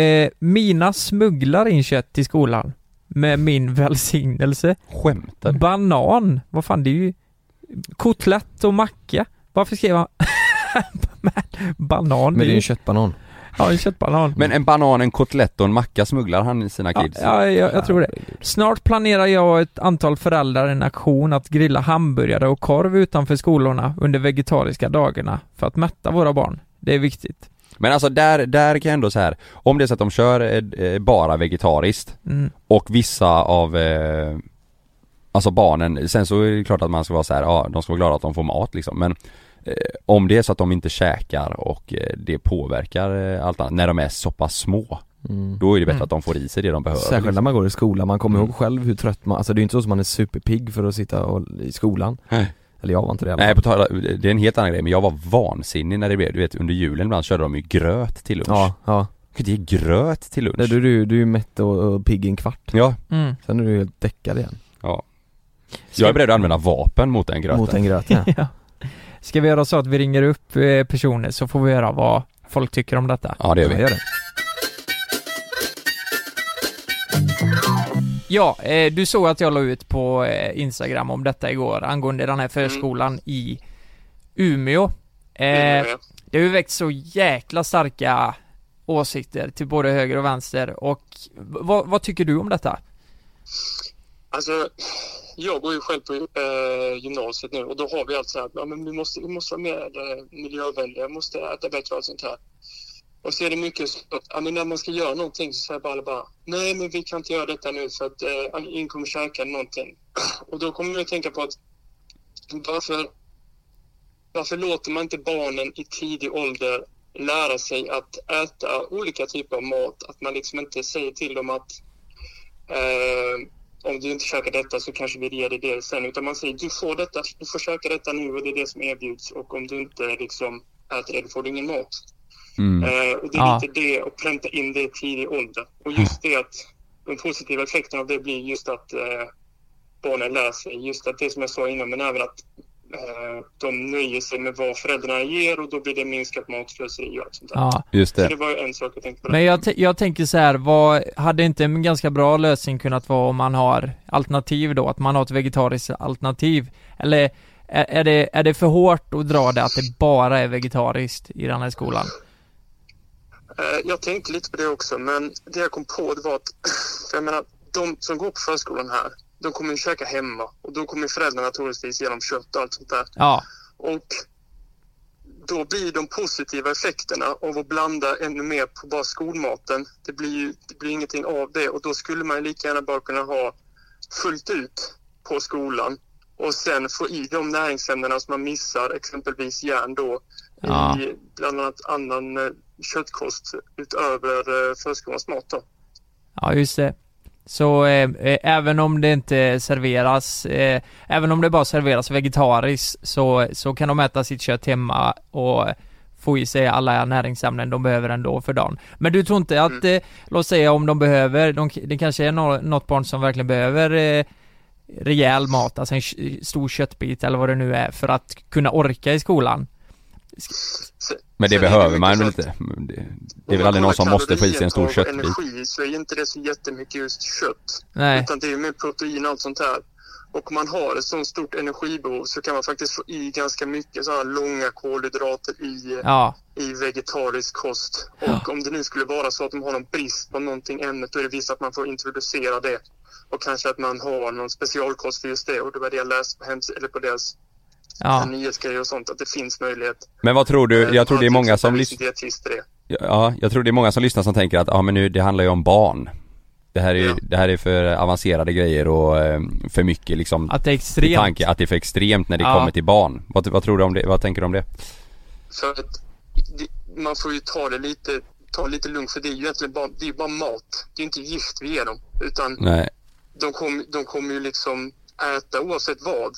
Eh, mina smugglar in kött till skolan med min välsignelse. Skämtar? Banan, vad fan det är ju kotlett och macka. Varför skrev han banan? Men det är ju- en köttbanan. Ja, en köttbanan. Men en banan, en kotlett och en macka smugglar han i sina Ja, kids? ja, jag, jag tror det. Snart planerar jag och ett antal föräldrar en aktion att grilla hamburgare och korv utanför skolorna under vegetariska dagarna för att mätta våra barn. Det är viktigt. Men alltså där, där kan jag ändå så här om det är så att de kör eh, eh, bara vegetariskt Mm. och vissa av eh, Alltså barnen, sen så är det klart att man ska vara så här, ja de ska vara glada att de får mat liksom men Om det är så att de inte käkar och eh, det påverkar eh, allt annat, när de är så pass små Mm. Då är det bättre Mm. att de får i sig det de behöver Särskilt när liksom. man går i skolan, man kommer Mm. ihåg själv hur trött man, alltså det är ju inte så som man är superpigg för att sitta och, i skolan. Nej. Eller jag var inte det Nej på tal det är en helt annan grej men jag var vansinnig när det blev, du vet under julen ibland körde de ju gröt till lunch Ja, ja. Kan inte ge gröt till lunch Nej, du, du, du är ju mätt och, och pigg i en kvart. Ja, Mm. Sen är du helt däckad igen. ja Jag är beredd att använda vapen mot den gröten Mot en gröt ja. Ska vi göra så att vi ringer upp eh, personer så får vi höra vad folk tycker om detta? Ja det gör vi gör det. Ja, eh, du såg att jag la ut på eh, Instagram om detta igår angående den här förskolan i Umeå. Eh, det har ju väckt så jäkla starka åsikter till både höger och vänster och vad, vad tycker du om detta? Alltså, jag går ju själv på eh, gymnasiet nu och då har vi allt så här, ja, men vi måste, vi måste vara mer eh, miljövänliga, vi måste äta bättre och allt sånt här. Och så är det mycket så att, ja, men när man ska göra någonting så säger bara alla bara, nej men vi kan inte göra detta nu för att eh, ingen kommer käka någonting. Och då kommer jag att tänka på att varför, varför låter man inte barnen i tidig ålder lära sig att äta olika typer av mat? Att man liksom inte säger till dem att eh, om du inte käkar detta så kanske vi ger dig det sen. Utan man säger du får detta, du får käka detta nu och det är det som erbjuds. Och om du inte liksom äter det, då får du ingen mat. mm. Eh, och det är Ja. lite det, och pränta in det i tidig ålder. Och just det att de positiva effekterna av det blir just att eh, barnen lär sig. Just att det som jag sa innan, men även att de nöjer sig med vad föräldrarna ger och då blir det minskat matslöseri och allt sånt där. Ja, Just Så det det var ju en sak jag tänkte på. men jag, jag tänker så här, vad, hade inte en ganska bra lösning kunnat vara om man har alternativ då, att man har ett vegetariskt alternativ? Eller är, är, det, är det för hårt att dra det att det bara är vegetariskt i den här skolan? Eh, Jag tänkte lite på det också, men det jag kom på det var att för jag menar, de som går på förskolan här, de kommer ju käka hemma och då kommer föräldrarna troligtvis ge dem kött och allt sånt där. Ja, Och då blir de positiva effekterna av att blanda ännu mer på bara skolmaten, det blir ju det blir ingenting av det och då skulle man ju lika gärna bara kunna ha fullt ut på skolan och sen få i de näringsämnena som man missar, exempelvis järn då, Ja. i bland annat annan eh, köttkost utöver eh, förskolans mat då. Ja, just det. Så eh, eh, även om det inte serveras, eh, även om det bara serveras vegetariskt så, så kan de äta sitt kött hemma och få i sig alla näringsämnen de behöver ändå för dagen. Men du tror inte att, eh, låt säga om de behöver, de, det kanske är nå, något barn som verkligen behöver eh, rejäl mat, alltså en stor köttbit eller vad det nu är för att kunna orka i skolan. Men det sen är behöver man väl inte? Det, det är väl man aldrig någon som måste få i sig en stor köttbit? energi så är inte det så jättemycket just kött. Nej. Utan det är mer protein och allt sånt här. Och om man har ett sånt stort energibehov så kan man faktiskt få i ganska mycket sådana långa kolhydrater i, Ja, i vegetarisk kost. Och om det nu skulle vara så att de har någon brist på någonting ämnet då är det visst att man får introducera det. Och kanske att man har någon specialkost för just det. Och det var det jag läste på, hems- eller på deras ja. nyhetsgrejer och sånt, att det finns möjlighet. Men vad tror du? Eh, Jag tror det är många som exempelvis lyssnar. Ja, jag tror det är många som lyssnar som tänker att, ja men nu, det handlar ju om barn Det här är Ja. det här är för avancerade grejer och eh, för mycket liksom Att det är extremt. tanke att det är för extremt när det Ja. kommer till barn. Vad, vad tror du om det? Vad tänker du om det? För att det, man får ju ta det lite, ta det lite lugnt för det är ju egentligen bara, det är bara mat. Det är inte gift vi ger dem. Utan Nej, de, kom, de kommer ju liksom äta oavsett vad.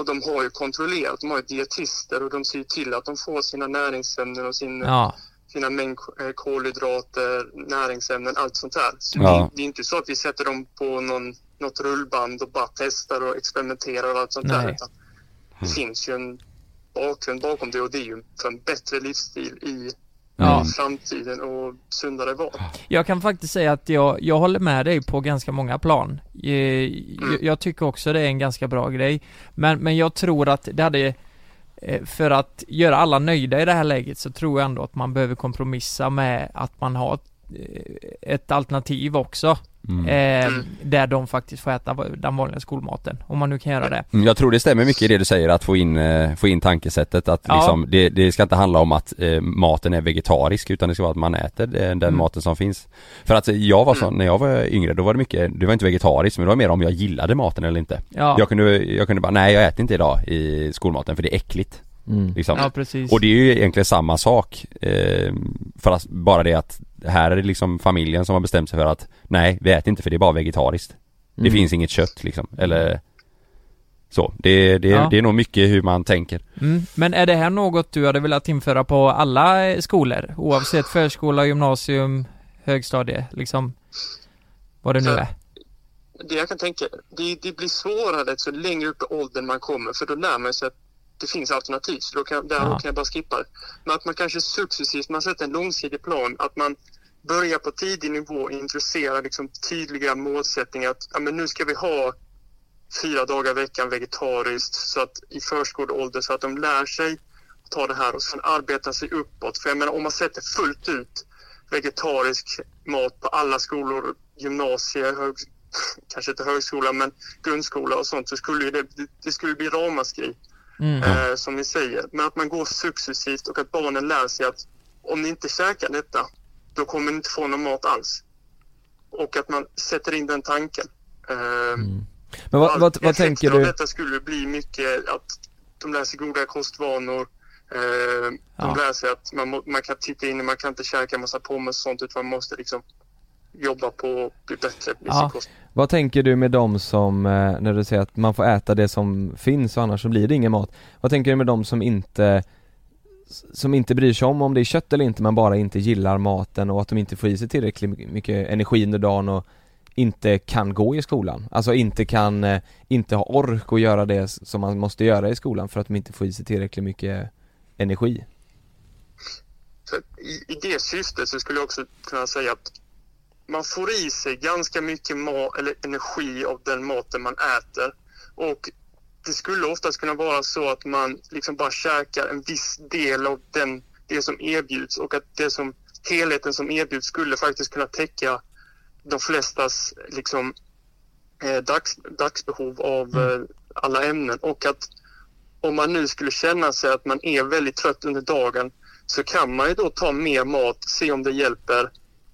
Och de har ju kontrollerat, de har ju dietister och de ser ju till att de får sina näringsämnen och sin, Ja, sina mängd eh, kolhydrater, näringsämnen, allt sånt där. Så Ja. det, det är inte så att vi sätter dem på någon, något rullband och bara testar och experimenterar och allt sånt där. Nej. Utan det finns ju en bakgrund bakom det och det är ju för en bättre livsstil i, Ja. i framtiden och sundare val. jag kan faktiskt säga att jag, jag håller med dig på ganska många plan. Eh, Jag, jag tycker också det är en ganska bra grej. Men, men jag tror att det hade, eh, för att göra alla nöjda i det här läget så tror jag ändå att man behöver kompromissa med att man har eh, ett alternativ också. Mm. Eh, där de faktiskt får äta den vanliga skolmaten. Om man nu kan göra det. Mm, Jag tror det stämmer mycket i det du säger att få in, eh, få in tankesättet att Ja. liksom, det, det ska inte handla om att eh, maten är vegetarisk utan det ska vara att man äter eh, den Mm. maten som finns. För att eh, jag var så, när jag var yngre då var det mycket, det var inte vegetariskt men det var mer om jag gillade maten eller inte. Ja, Jag kunde, jag kunde bara, nej jag äter inte idag i skolmaten för det är äckligt. Mm. Liksom. ja precis. Och det är ju egentligen samma sak. Eh, för att, bara det att här är det liksom familjen som har bestämt sig för att nej, vi äter inte för det är bara vegetariskt. Det Mm. finns inget kött liksom, eller så. Det, det, Ja. det är nog mycket hur man tänker. Mm. Men är det här något du hade velat införa på alla eh, skolor? Oavsett förskola, gymnasium, högstadie, liksom? Vad det nu är. Det jag kan tänka, det, det blir svårare så längre upp i åldern man kommer för då lär man sig att det finns alternativ. Så då kan, där Ja. kan jag bara skippa det. Men att man kanske successivt, man sätter en långsiktig plan, att man börjar på tidig nivå och introducerar liksom tydliga målsättningar. Att ja, men nu ska vi ha fyra dagar i veckan vegetariskt så att i förskoleålder så att de lär sig att ta det här och sen arbeta sig uppåt. För jag menar om man sätter fullt ut vegetarisk mat på alla skolor, gymnasier, hög, kanske inte högskola men grundskola och sånt så skulle det, det skulle bli ramaskri Mm. eh, som vi säger. Men att man går successivt och att barnen lär sig att om ni inte käkar detta då kommer ni inte få någon mat alls. Och att man sätter in den tanken. Eh, Mm. Men vad, vad, vad tänker av du? detta skulle bli mycket att de lär sig goda kostvanor. Eh, Ja. De lär sig att man, man kan titta in, man kan inte käka en massa pommes och sånt utan man måste liksom jobba på att bli bättre med Ja. sin kost. Vad tänker du med dem som, eh, när du säger att man får äta det som finns och annars så blir det ingen mat Vad tänker du med dem som inte som inte bryr sig om om det är kött eller inte men bara inte gillar maten och att de inte får i sig tillräckligt mycket energi under dagen och inte kan gå i skolan, alltså inte kan, eh, inte ha ork att göra det som man måste göra i skolan för att de inte får i sig tillräckligt mycket energi i, I det syftet så skulle jag också kunna säga att man får i sig ganska mycket ma- eller energi av den maten man äter. Och det skulle oftast kunna vara så att man liksom bara käkar en viss del av den, det som erbjuds och att det som, helheten som erbjuds skulle faktiskt kunna täcka de flestas liksom, eh, dags, dagsbehov av eh, alla ämnen. Och att om man nu skulle känna sig att man är väldigt trött under dagen så kan man ju då ta mer mat, se om det hjälper.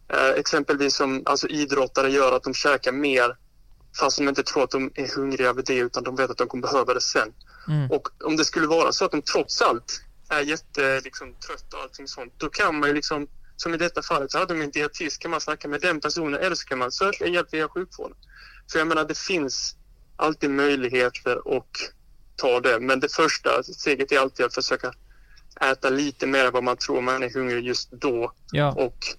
Eh, exempelvis som alltså idrottare gör att de käkar mer fast de inte tror att de är hungriga över det utan de vet att de kommer behöva det sen. Mm. Och om det skulle vara så att de trots allt är jätte liksom, och allting sånt, då kan man ju liksom, som i detta fallet, så hade de en dietist, kan man snacka med den personen eller så kan man söka hjälp via sjukvården. För jag menar, det finns alltid möjligheter att ta det, men det första steget är alltid att försöka äta lite mer än vad man tror man är hungrig just då Ja, och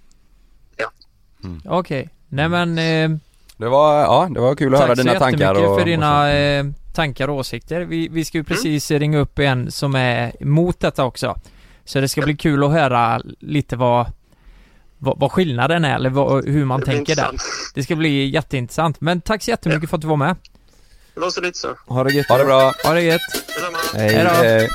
okej. Nej men, eh, Det var, ja det var kul att höra tack så dina tankar jättemycket och, för dina så. eh, tankar och åsikter. Vi, vi ska ju precis ringa upp en som är emot detta också. Så det ska bli kul att höra lite vad, vad, vad skillnaden är eller vad, hur man tänker där. Det ska bli jätteintressant. Men tack så jättemycket för att du var med. Det var så lite så. Ha det gött Ha det bra! Ha det gött. Detsamma. Hej. Hej då. Hej.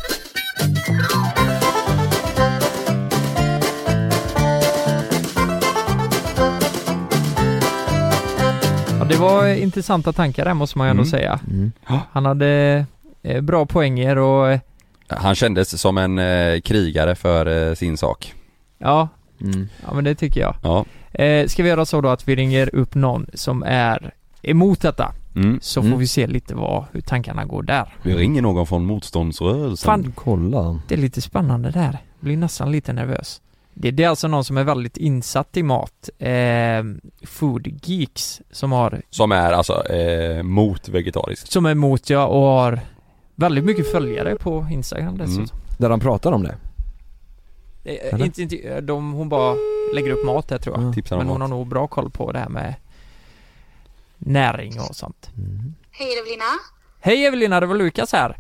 Ja, det var intressanta tankar där måste man ju ändå Mm. säga. Mm. Han hade eh, bra poänger och eh, Han kändes som en eh, krigare för eh, sin sak ja, Mm. ja men det tycker jag. Ja, Eh, ska vi göra så då att vi ringer upp någon som är emot detta? mm. Så Mm. får vi se lite vad, hur tankarna går där. Vi ringer någon från motståndsrörelsen Fan. Kolla. Det är lite spännande där. Blir nästan lite nervös. Det, det är alltså någon som är väldigt insatt i mat. Eh, food Geeks som har, Som är alltså eh, mot vegetariskt som är emot ja och har väldigt mycket följare på Instagram dessutom. Där de pratar om det. Eh, Eller? inte, inte, de, hon bara lägger upp mat där tror jag. Om Men hon mat. har nog bra koll på det här med näring och sånt. Mm. Hej Evelina. Hej Evelina, det var Lukas här.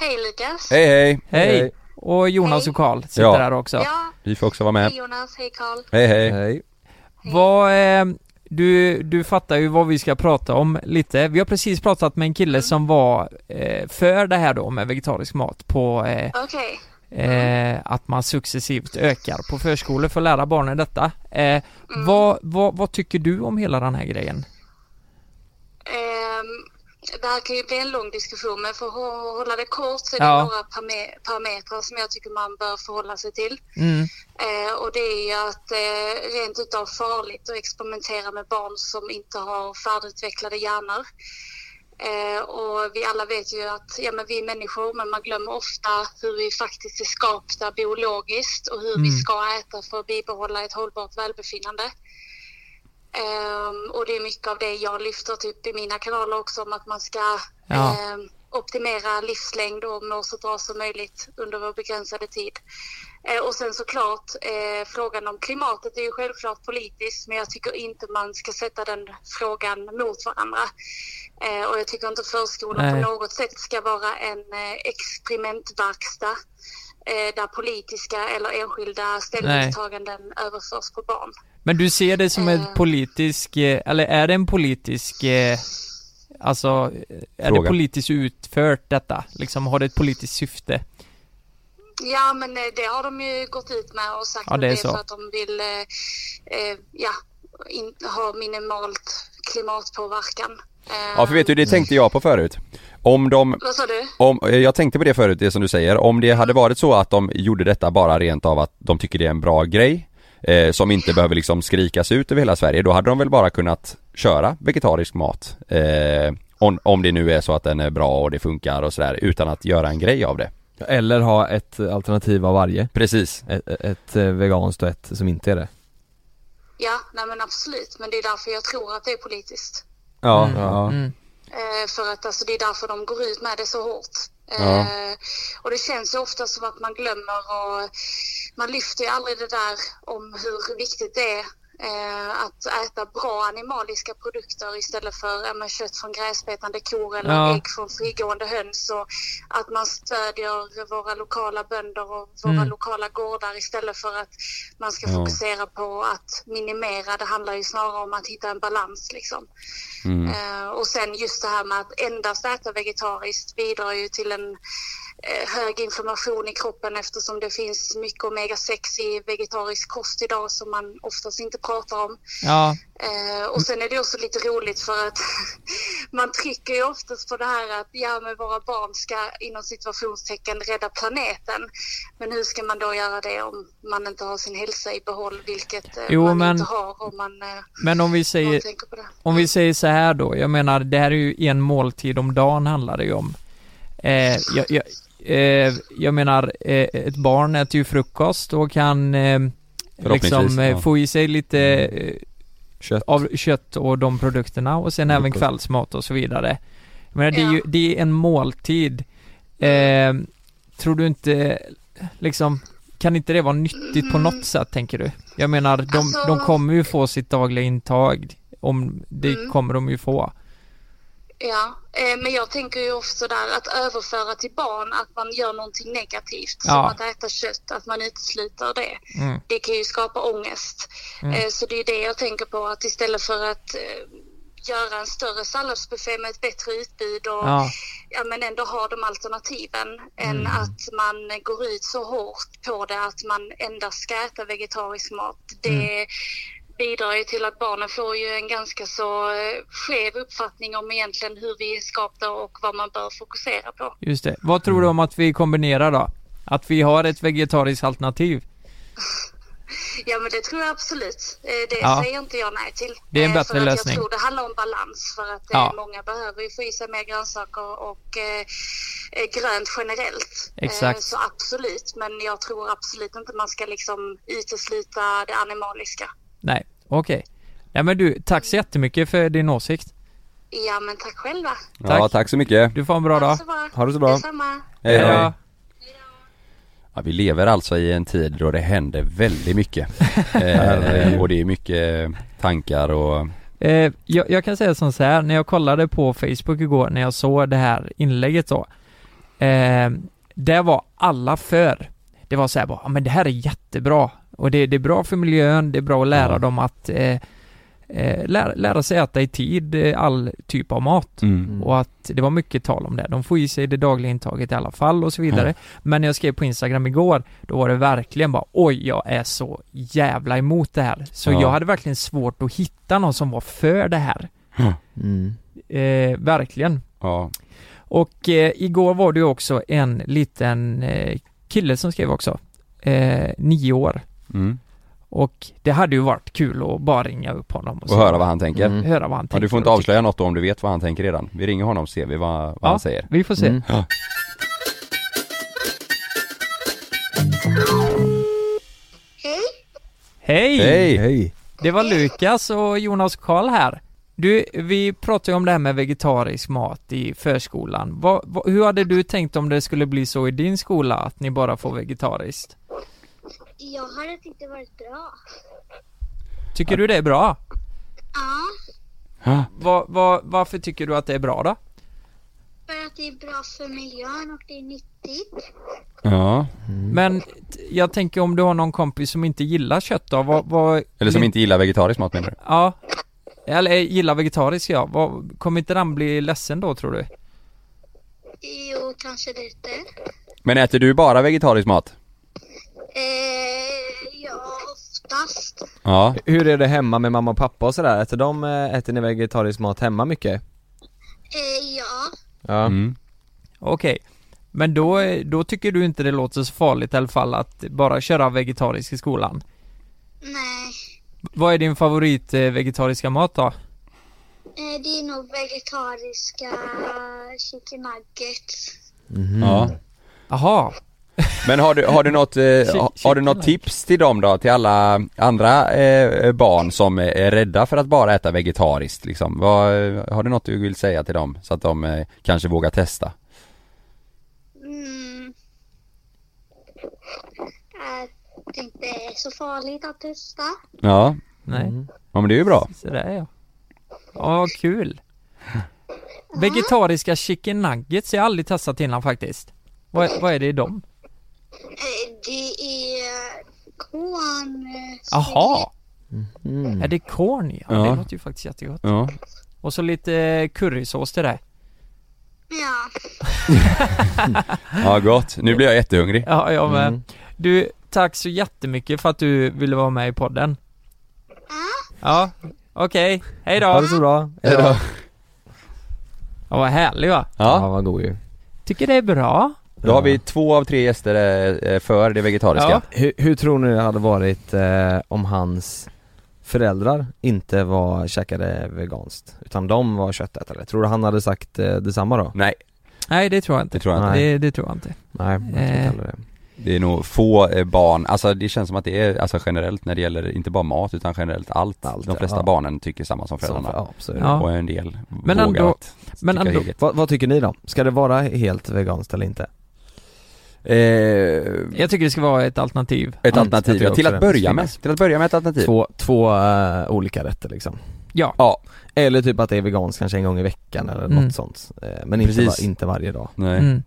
Hej Lukas. Hej hej! Hej! Och Jonas Hej. och Karl sitter Ja. här också. Ja, Vi får också vara med hej Jonas, hej Karl. Hej hej! Hej. Vad, eh, du, du fattar ju vad vi ska prata om lite. Vi har precis pratat med en kille som var eh, för det här då med vegetarisk mat på eh, Okej. eh, att man successivt ökar på förskolor för att lära barnen detta. Eh, vad, vad, vad tycker du om hela den här grejen? Ehm, det här kan ju bli en lång diskussion men för att hå- hålla det kort så är det Ja. några parame- parametrar som jag tycker man bör förhålla sig till. Mm, Eh, och det är ju att eh, rent utav farligt att experimentera med barn som inte har färdigutvecklade hjärnor. Eh, och vi alla vet ju att ja, men vi är människor men man glömmer ofta hur vi faktiskt är skapta biologiskt och hur vi Mm. ska äta för att bibehålla ett hållbart välbefinnande. Ehm, och det är mycket av det jag lyfter typ i mina kanaler också om att man ska Ja. ehm, optimera livslängd och må så bra som möjligt under vår begränsade tid. Eh, och sen såklart eh, frågan om klimatet är ju självklart politiskt men jag tycker inte man ska sätta den frågan mot varandra. Eh, och jag tycker inte förskolan Nej. på något sätt ska vara en experimentverkstad där politiska eller enskilda ställningstaganden överförs på barn. Men du ser det som en Eh. politisk, eh, eller är det en politisk, eh, alltså, är Fråga. det politiskt utfört detta? Liksom, har det ett politiskt syfte? Ja, men det har de ju gått ut med och sagt Ja, att det är det är så. för att de vill eh, ja, in, ha minimalt klimatpåverkan. Ja för vet du, det tänkte jag på förut Om de, Vad sa du? om, jag tänkte på det förut, det som du säger, om det hade varit så att de gjorde detta bara rent av att de tycker det är en bra grej eh, Som inte behöver liksom skrikas ut över hela Sverige, då hade de väl bara kunnat köra vegetarisk mat eh, om, om det nu är så att den är bra och det funkar och sådär, utan att göra en grej av det Eller ha ett alternativ av varje. Precis Ett, ett eh, veganskt och ett som inte är det. Ja, nej men absolut. Men det är därför jag tror att det är politiskt. Ja, Mm. ja. Mm. Eh, för att alltså, det är därför de går ut med det så hårt. Eh, Ja. Och det känns ju ofta som att man glömmer och man lyfter ju aldrig det där om hur viktigt det är eh, att äta bra animaliska produkter istället för men, kött från gräsbetande kor eller Ja. ägg från frigående höns och att man stödjer våra lokala bönder och våra Mm. lokala gårdar istället för att man ska Ja. fokusera på att minimera. Det handlar ju snarare om att hitta en balans liksom. Mm. Eh, och sen just det här med att endast äta vegetariskt bidrar ju till en eh, hög inflammation i kroppen eftersom det finns mycket omega-6 i vegetarisk kost idag som man oftast inte pratar om. Ja, Eh, och sen är det också lite roligt för att man trycker ju oftast på det här att ja, men våra barn ska inom situationstecken rädda planeten. Men hur ska man då göra det om man inte har sin hälsa i behåll, vilket eh, Jo, man men- inte har om man, eh, Men om vi säger, om vi säger så här då, jag menar det här är ju en måltid om dagen handlar det ju om. Eh, jag, jag, eh, jag menar, eh, ett barn äter ju frukost och kan eh, liksom eh, ja. få i sig lite eh, Kött. av kött och de produkterna och sen även Frukost. kvällsmat och så vidare. Jag menar, det är ju, det är en måltid. Eh, tror du inte, liksom, kan inte det vara nyttigt på något sätt tänker du? Jag menar, de, Alltså- de kommer ju få sitt dagliga intag. Om det Mm. kommer de ju få. Ja, eh, men jag tänker ju också där att överföra till barn att man gör någonting negativt. Som Ja. att äta kött, att man utesluter det. Mm. Det kan ju skapa ångest. Mm. Eh, Så det är det jag tänker på att istället för att eh, göra en större salladsbuffé med ett bättre utbud och Ja, ja, men ändå ha de alternativen än Mm. att man går ut så hårt på det att man endast ska äta vegetarisk mat. Det Mm. Bidrar ju till att barnen får ju en ganska så eh, skev uppfattning om egentligen hur vi är skapta och vad man bör fokusera på. just det. Vad tror du om att vi kombinerar då? Att vi har ett vegetariskt alternativ? Ja men det tror jag absolut. Eh, Det Ja. säger inte jag nej till. Det är en Eh, bättre för att lösning. Jag tror det handlar om balans för att Ja. många behöver ju få i sig mer grönsaker och grönt generellt. Exakt. Så absolut, men jag tror absolut inte man ska liksom utesluta det animaliska. Nej, okej. Nej men du, tack så jättemycket för din åsikt. Ja men tack själva. Ja, Tack. tack så mycket. Du får en bra dag. Ha det så bra. Detsamma. Hej då. Ja, vi lever alltså i en tid då det händer väldigt mycket. eh, och det är mycket tankar och Eh, jag, jag kan säga som så här, när jag kollade på Facebook igår när jag såg det här inlägget då. Eh, det var alla för. Det var så här bara, men det här är jättebra. Och det, det är bra för miljön, det är bra att lära Ja. dem att eh, eh, lära, lära sig äta i tid eh, all typ av mat. mm. Och att det var mycket tal om det. De får i sig det dagliga intaget i alla fall och så vidare. Men när jag skrev på Instagram igår, då var det verkligen bara oj, jag är så jävla emot det här. Så Ja. jag hade verkligen svårt att hitta någon som var för det här. Mm. Eh, verkligen. ja. Och eh, igår var det också en liten eh, kille som skrev också. Eh, nio år. Mm. Och det hade ju varit kul att bara ringa upp honom Och höra vad han tänker. Mm. höra vad han Ja, tänker. du får inte och avslöja något då om du vet vad han tänker redan. Vi ringer honom så ser vi vad, vad Ja. han säger. Vi får se. Mm. Hej. Hej! Hej! Hej. Det var Lukas och Jonas Karl här. Du, vi pratade ju om det här med vegetarisk mat i förskolan. Vad, vad, hur hade du tänkt om det skulle bli så i din skola, att ni bara får vegetariskt? Jag hade tyckt det varit bra. Tycker du det är bra? Ja. Va, va, varför tycker du att det är bra då? för att det är bra för miljön och det är nyttigt. Ja. Men t- jag tänker om du har någon kompis som inte gillar kött då, vad, vad Eller som inte gillar vegetarisk mat menar du? Ja, eller eh, gillar vegetarisk ja, vad, kommer inte den bli ledsen då tror du? Jo, kanske lite. Men äter du bara vegetarisk mat? Eh, ja, oftast. Ja. Hur är det hemma med mamma och pappa och sådär? Äter de, eh, äter ni vegetarisk mat hemma mycket? Eh, ja. Ja. Mm. Okej, men då, eh, då tycker du inte det låter så farligt i alla fall att bara köra vegetarisk i skolan? Nej. Vad är din favorit eh, vegetariska mat då? Eh, det är nog vegetariska chicken nuggets. Ja. Jaha, Men har du, har du något, eh, har, du något tips till dem då? Till alla andra eh, barn som är rädda för att bara äta vegetariskt liksom? Vad, har du något du vill säga till dem? Så att de eh, kanske vågar testa? Mm. Att det inte är så farligt att testa. Ja. nej, Mm. Ja men det är ju bra. så där ja. Ja, kul. Vegetariska chicken nuggets, jag har aldrig testat innan faktiskt. Vad, vad är det i dem? Det är korn. eh, Jaha, Mm. är det korn ja? Ja. Det låter ju faktiskt jättegott. Ja. Och så lite currysås till det. Ja. Ja gott. Nu blir jag jättehungrig. Ja, jag med. Mm. Du, tack så jättemycket för att du ville vara med i podden. Ja, okej. Hej Ha då. det så bra. Hejdå. Ja, vad härlig va? Ja, Ja, vad god ju Tycker det är bra. Då har vi två av tre gäster eh, för det vegetariska. Ja. hur, hur tror ni det hade varit eh, om hans föräldrar inte var, käkade veganskt? Utan de var köttätare? Tror du han hade sagt eh, detsamma då? Nej, Nej, det tror jag det inte. tror jag inte. Nej. Det, det tror jag inte. Nej, jag tror inte Eh. det Det är nog få eh, barn, alltså det känns som att det är alltså generellt när det gäller inte bara mat utan generellt allt. Allt, De flesta ja. barnen tycker samma som föräldrarna. ja, så är det. Ja. Och en del Men vågar ändå- att men ändå-. Vad, vad tycker ni då? Ska det vara helt veganskt eller inte? Eh, Jag tycker det ska vara ett alternativ. ett jag alternativ, ja, till att börja med. Till att börja med ett alternativ. Två, två eh, olika rätter liksom Ja. Ja, Eller typ att det är veganskt kanske en gång i veckan eller Mm. något sånt eh, Men inte, Precis. va, inte varje dag nej. Mm.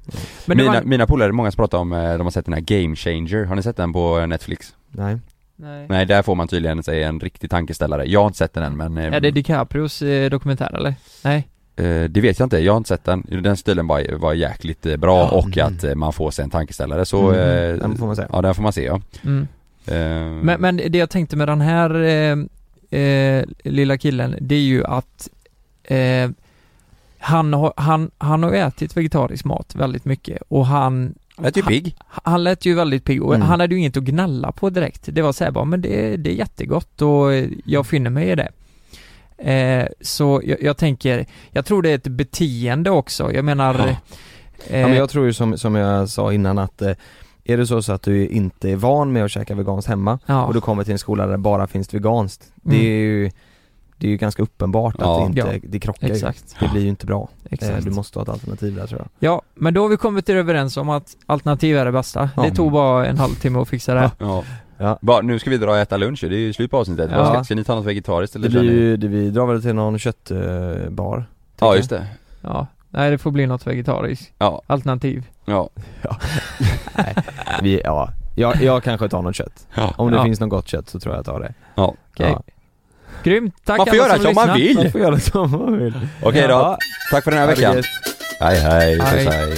Men det mina, var... mina polare, många som pratar om, eh, de har sett den här Game Changer, har ni sett den på Netflix? Nej Nej. Nej, där får man tydligen sig en riktig tankeställare. Jag har inte sett den än men Är det DiCaprios eh, dokumentär eller? Nej? Eh, Det vet jag inte, jag har inte sett den. Den stilen var, var jäkligt eh, bra och Mm. att eh, man får sig en tankeställare så Mm, den får man säga. Ja den får man se ja. Mm. Eh, Men, men det jag tänkte med den här eh, eh, lilla killen, det är ju att eh, han, har, han, han har ätit vegetarisk mat väldigt mycket och han Lät ju pigg. Han, han lät ju väldigt pigg och Mm. han hade ju inget att gnälla på direkt. Det var såhär bara, men det, det är jättegott och jag finner mig i det. Eh, så jag, jag tänker, jag tror det är ett beteende också. Jag menar Ja. eh, Ja men jag tror ju som, som jag sa innan att eh, Är det så, så att du inte är van med att käka veganskt hemma ja. och du kommer till en skola där det bara finns veganskt Det Mm. är ju Det är ju ganska uppenbart att det inte, Ja. det krockar ju. Exakt. Det blir ju inte bra Eh, Exakt. Du måste ha ett alternativ där tror jag Ja, men då har vi kommit till överens om att alternativ är det bästa. Ja. Det tog bara en halvtimme att fixa det. Ja. Ja. Bara, nu ska vi dra och äta lunch, det är ju slut på avsnittet. Ja. Ska, ska ni ta något vegetariskt eller Det blir ju, det, vi drar väl till någon köttbar Ja just det. Ja. Nej, det får bli något vegetariskt. Ja, Alternativ. ja. vi, ja, jag, jag kanske tar något kött ja. Om det Ja. finns något gott kött så tror jag jag tar det ja. Okej. Ja. Grymt. Tack Man får alla göra som man lyssnat. vill. Man får göra som man vill Okej då, Ja. tack för den här veckan. hej, Hej. hej. hej.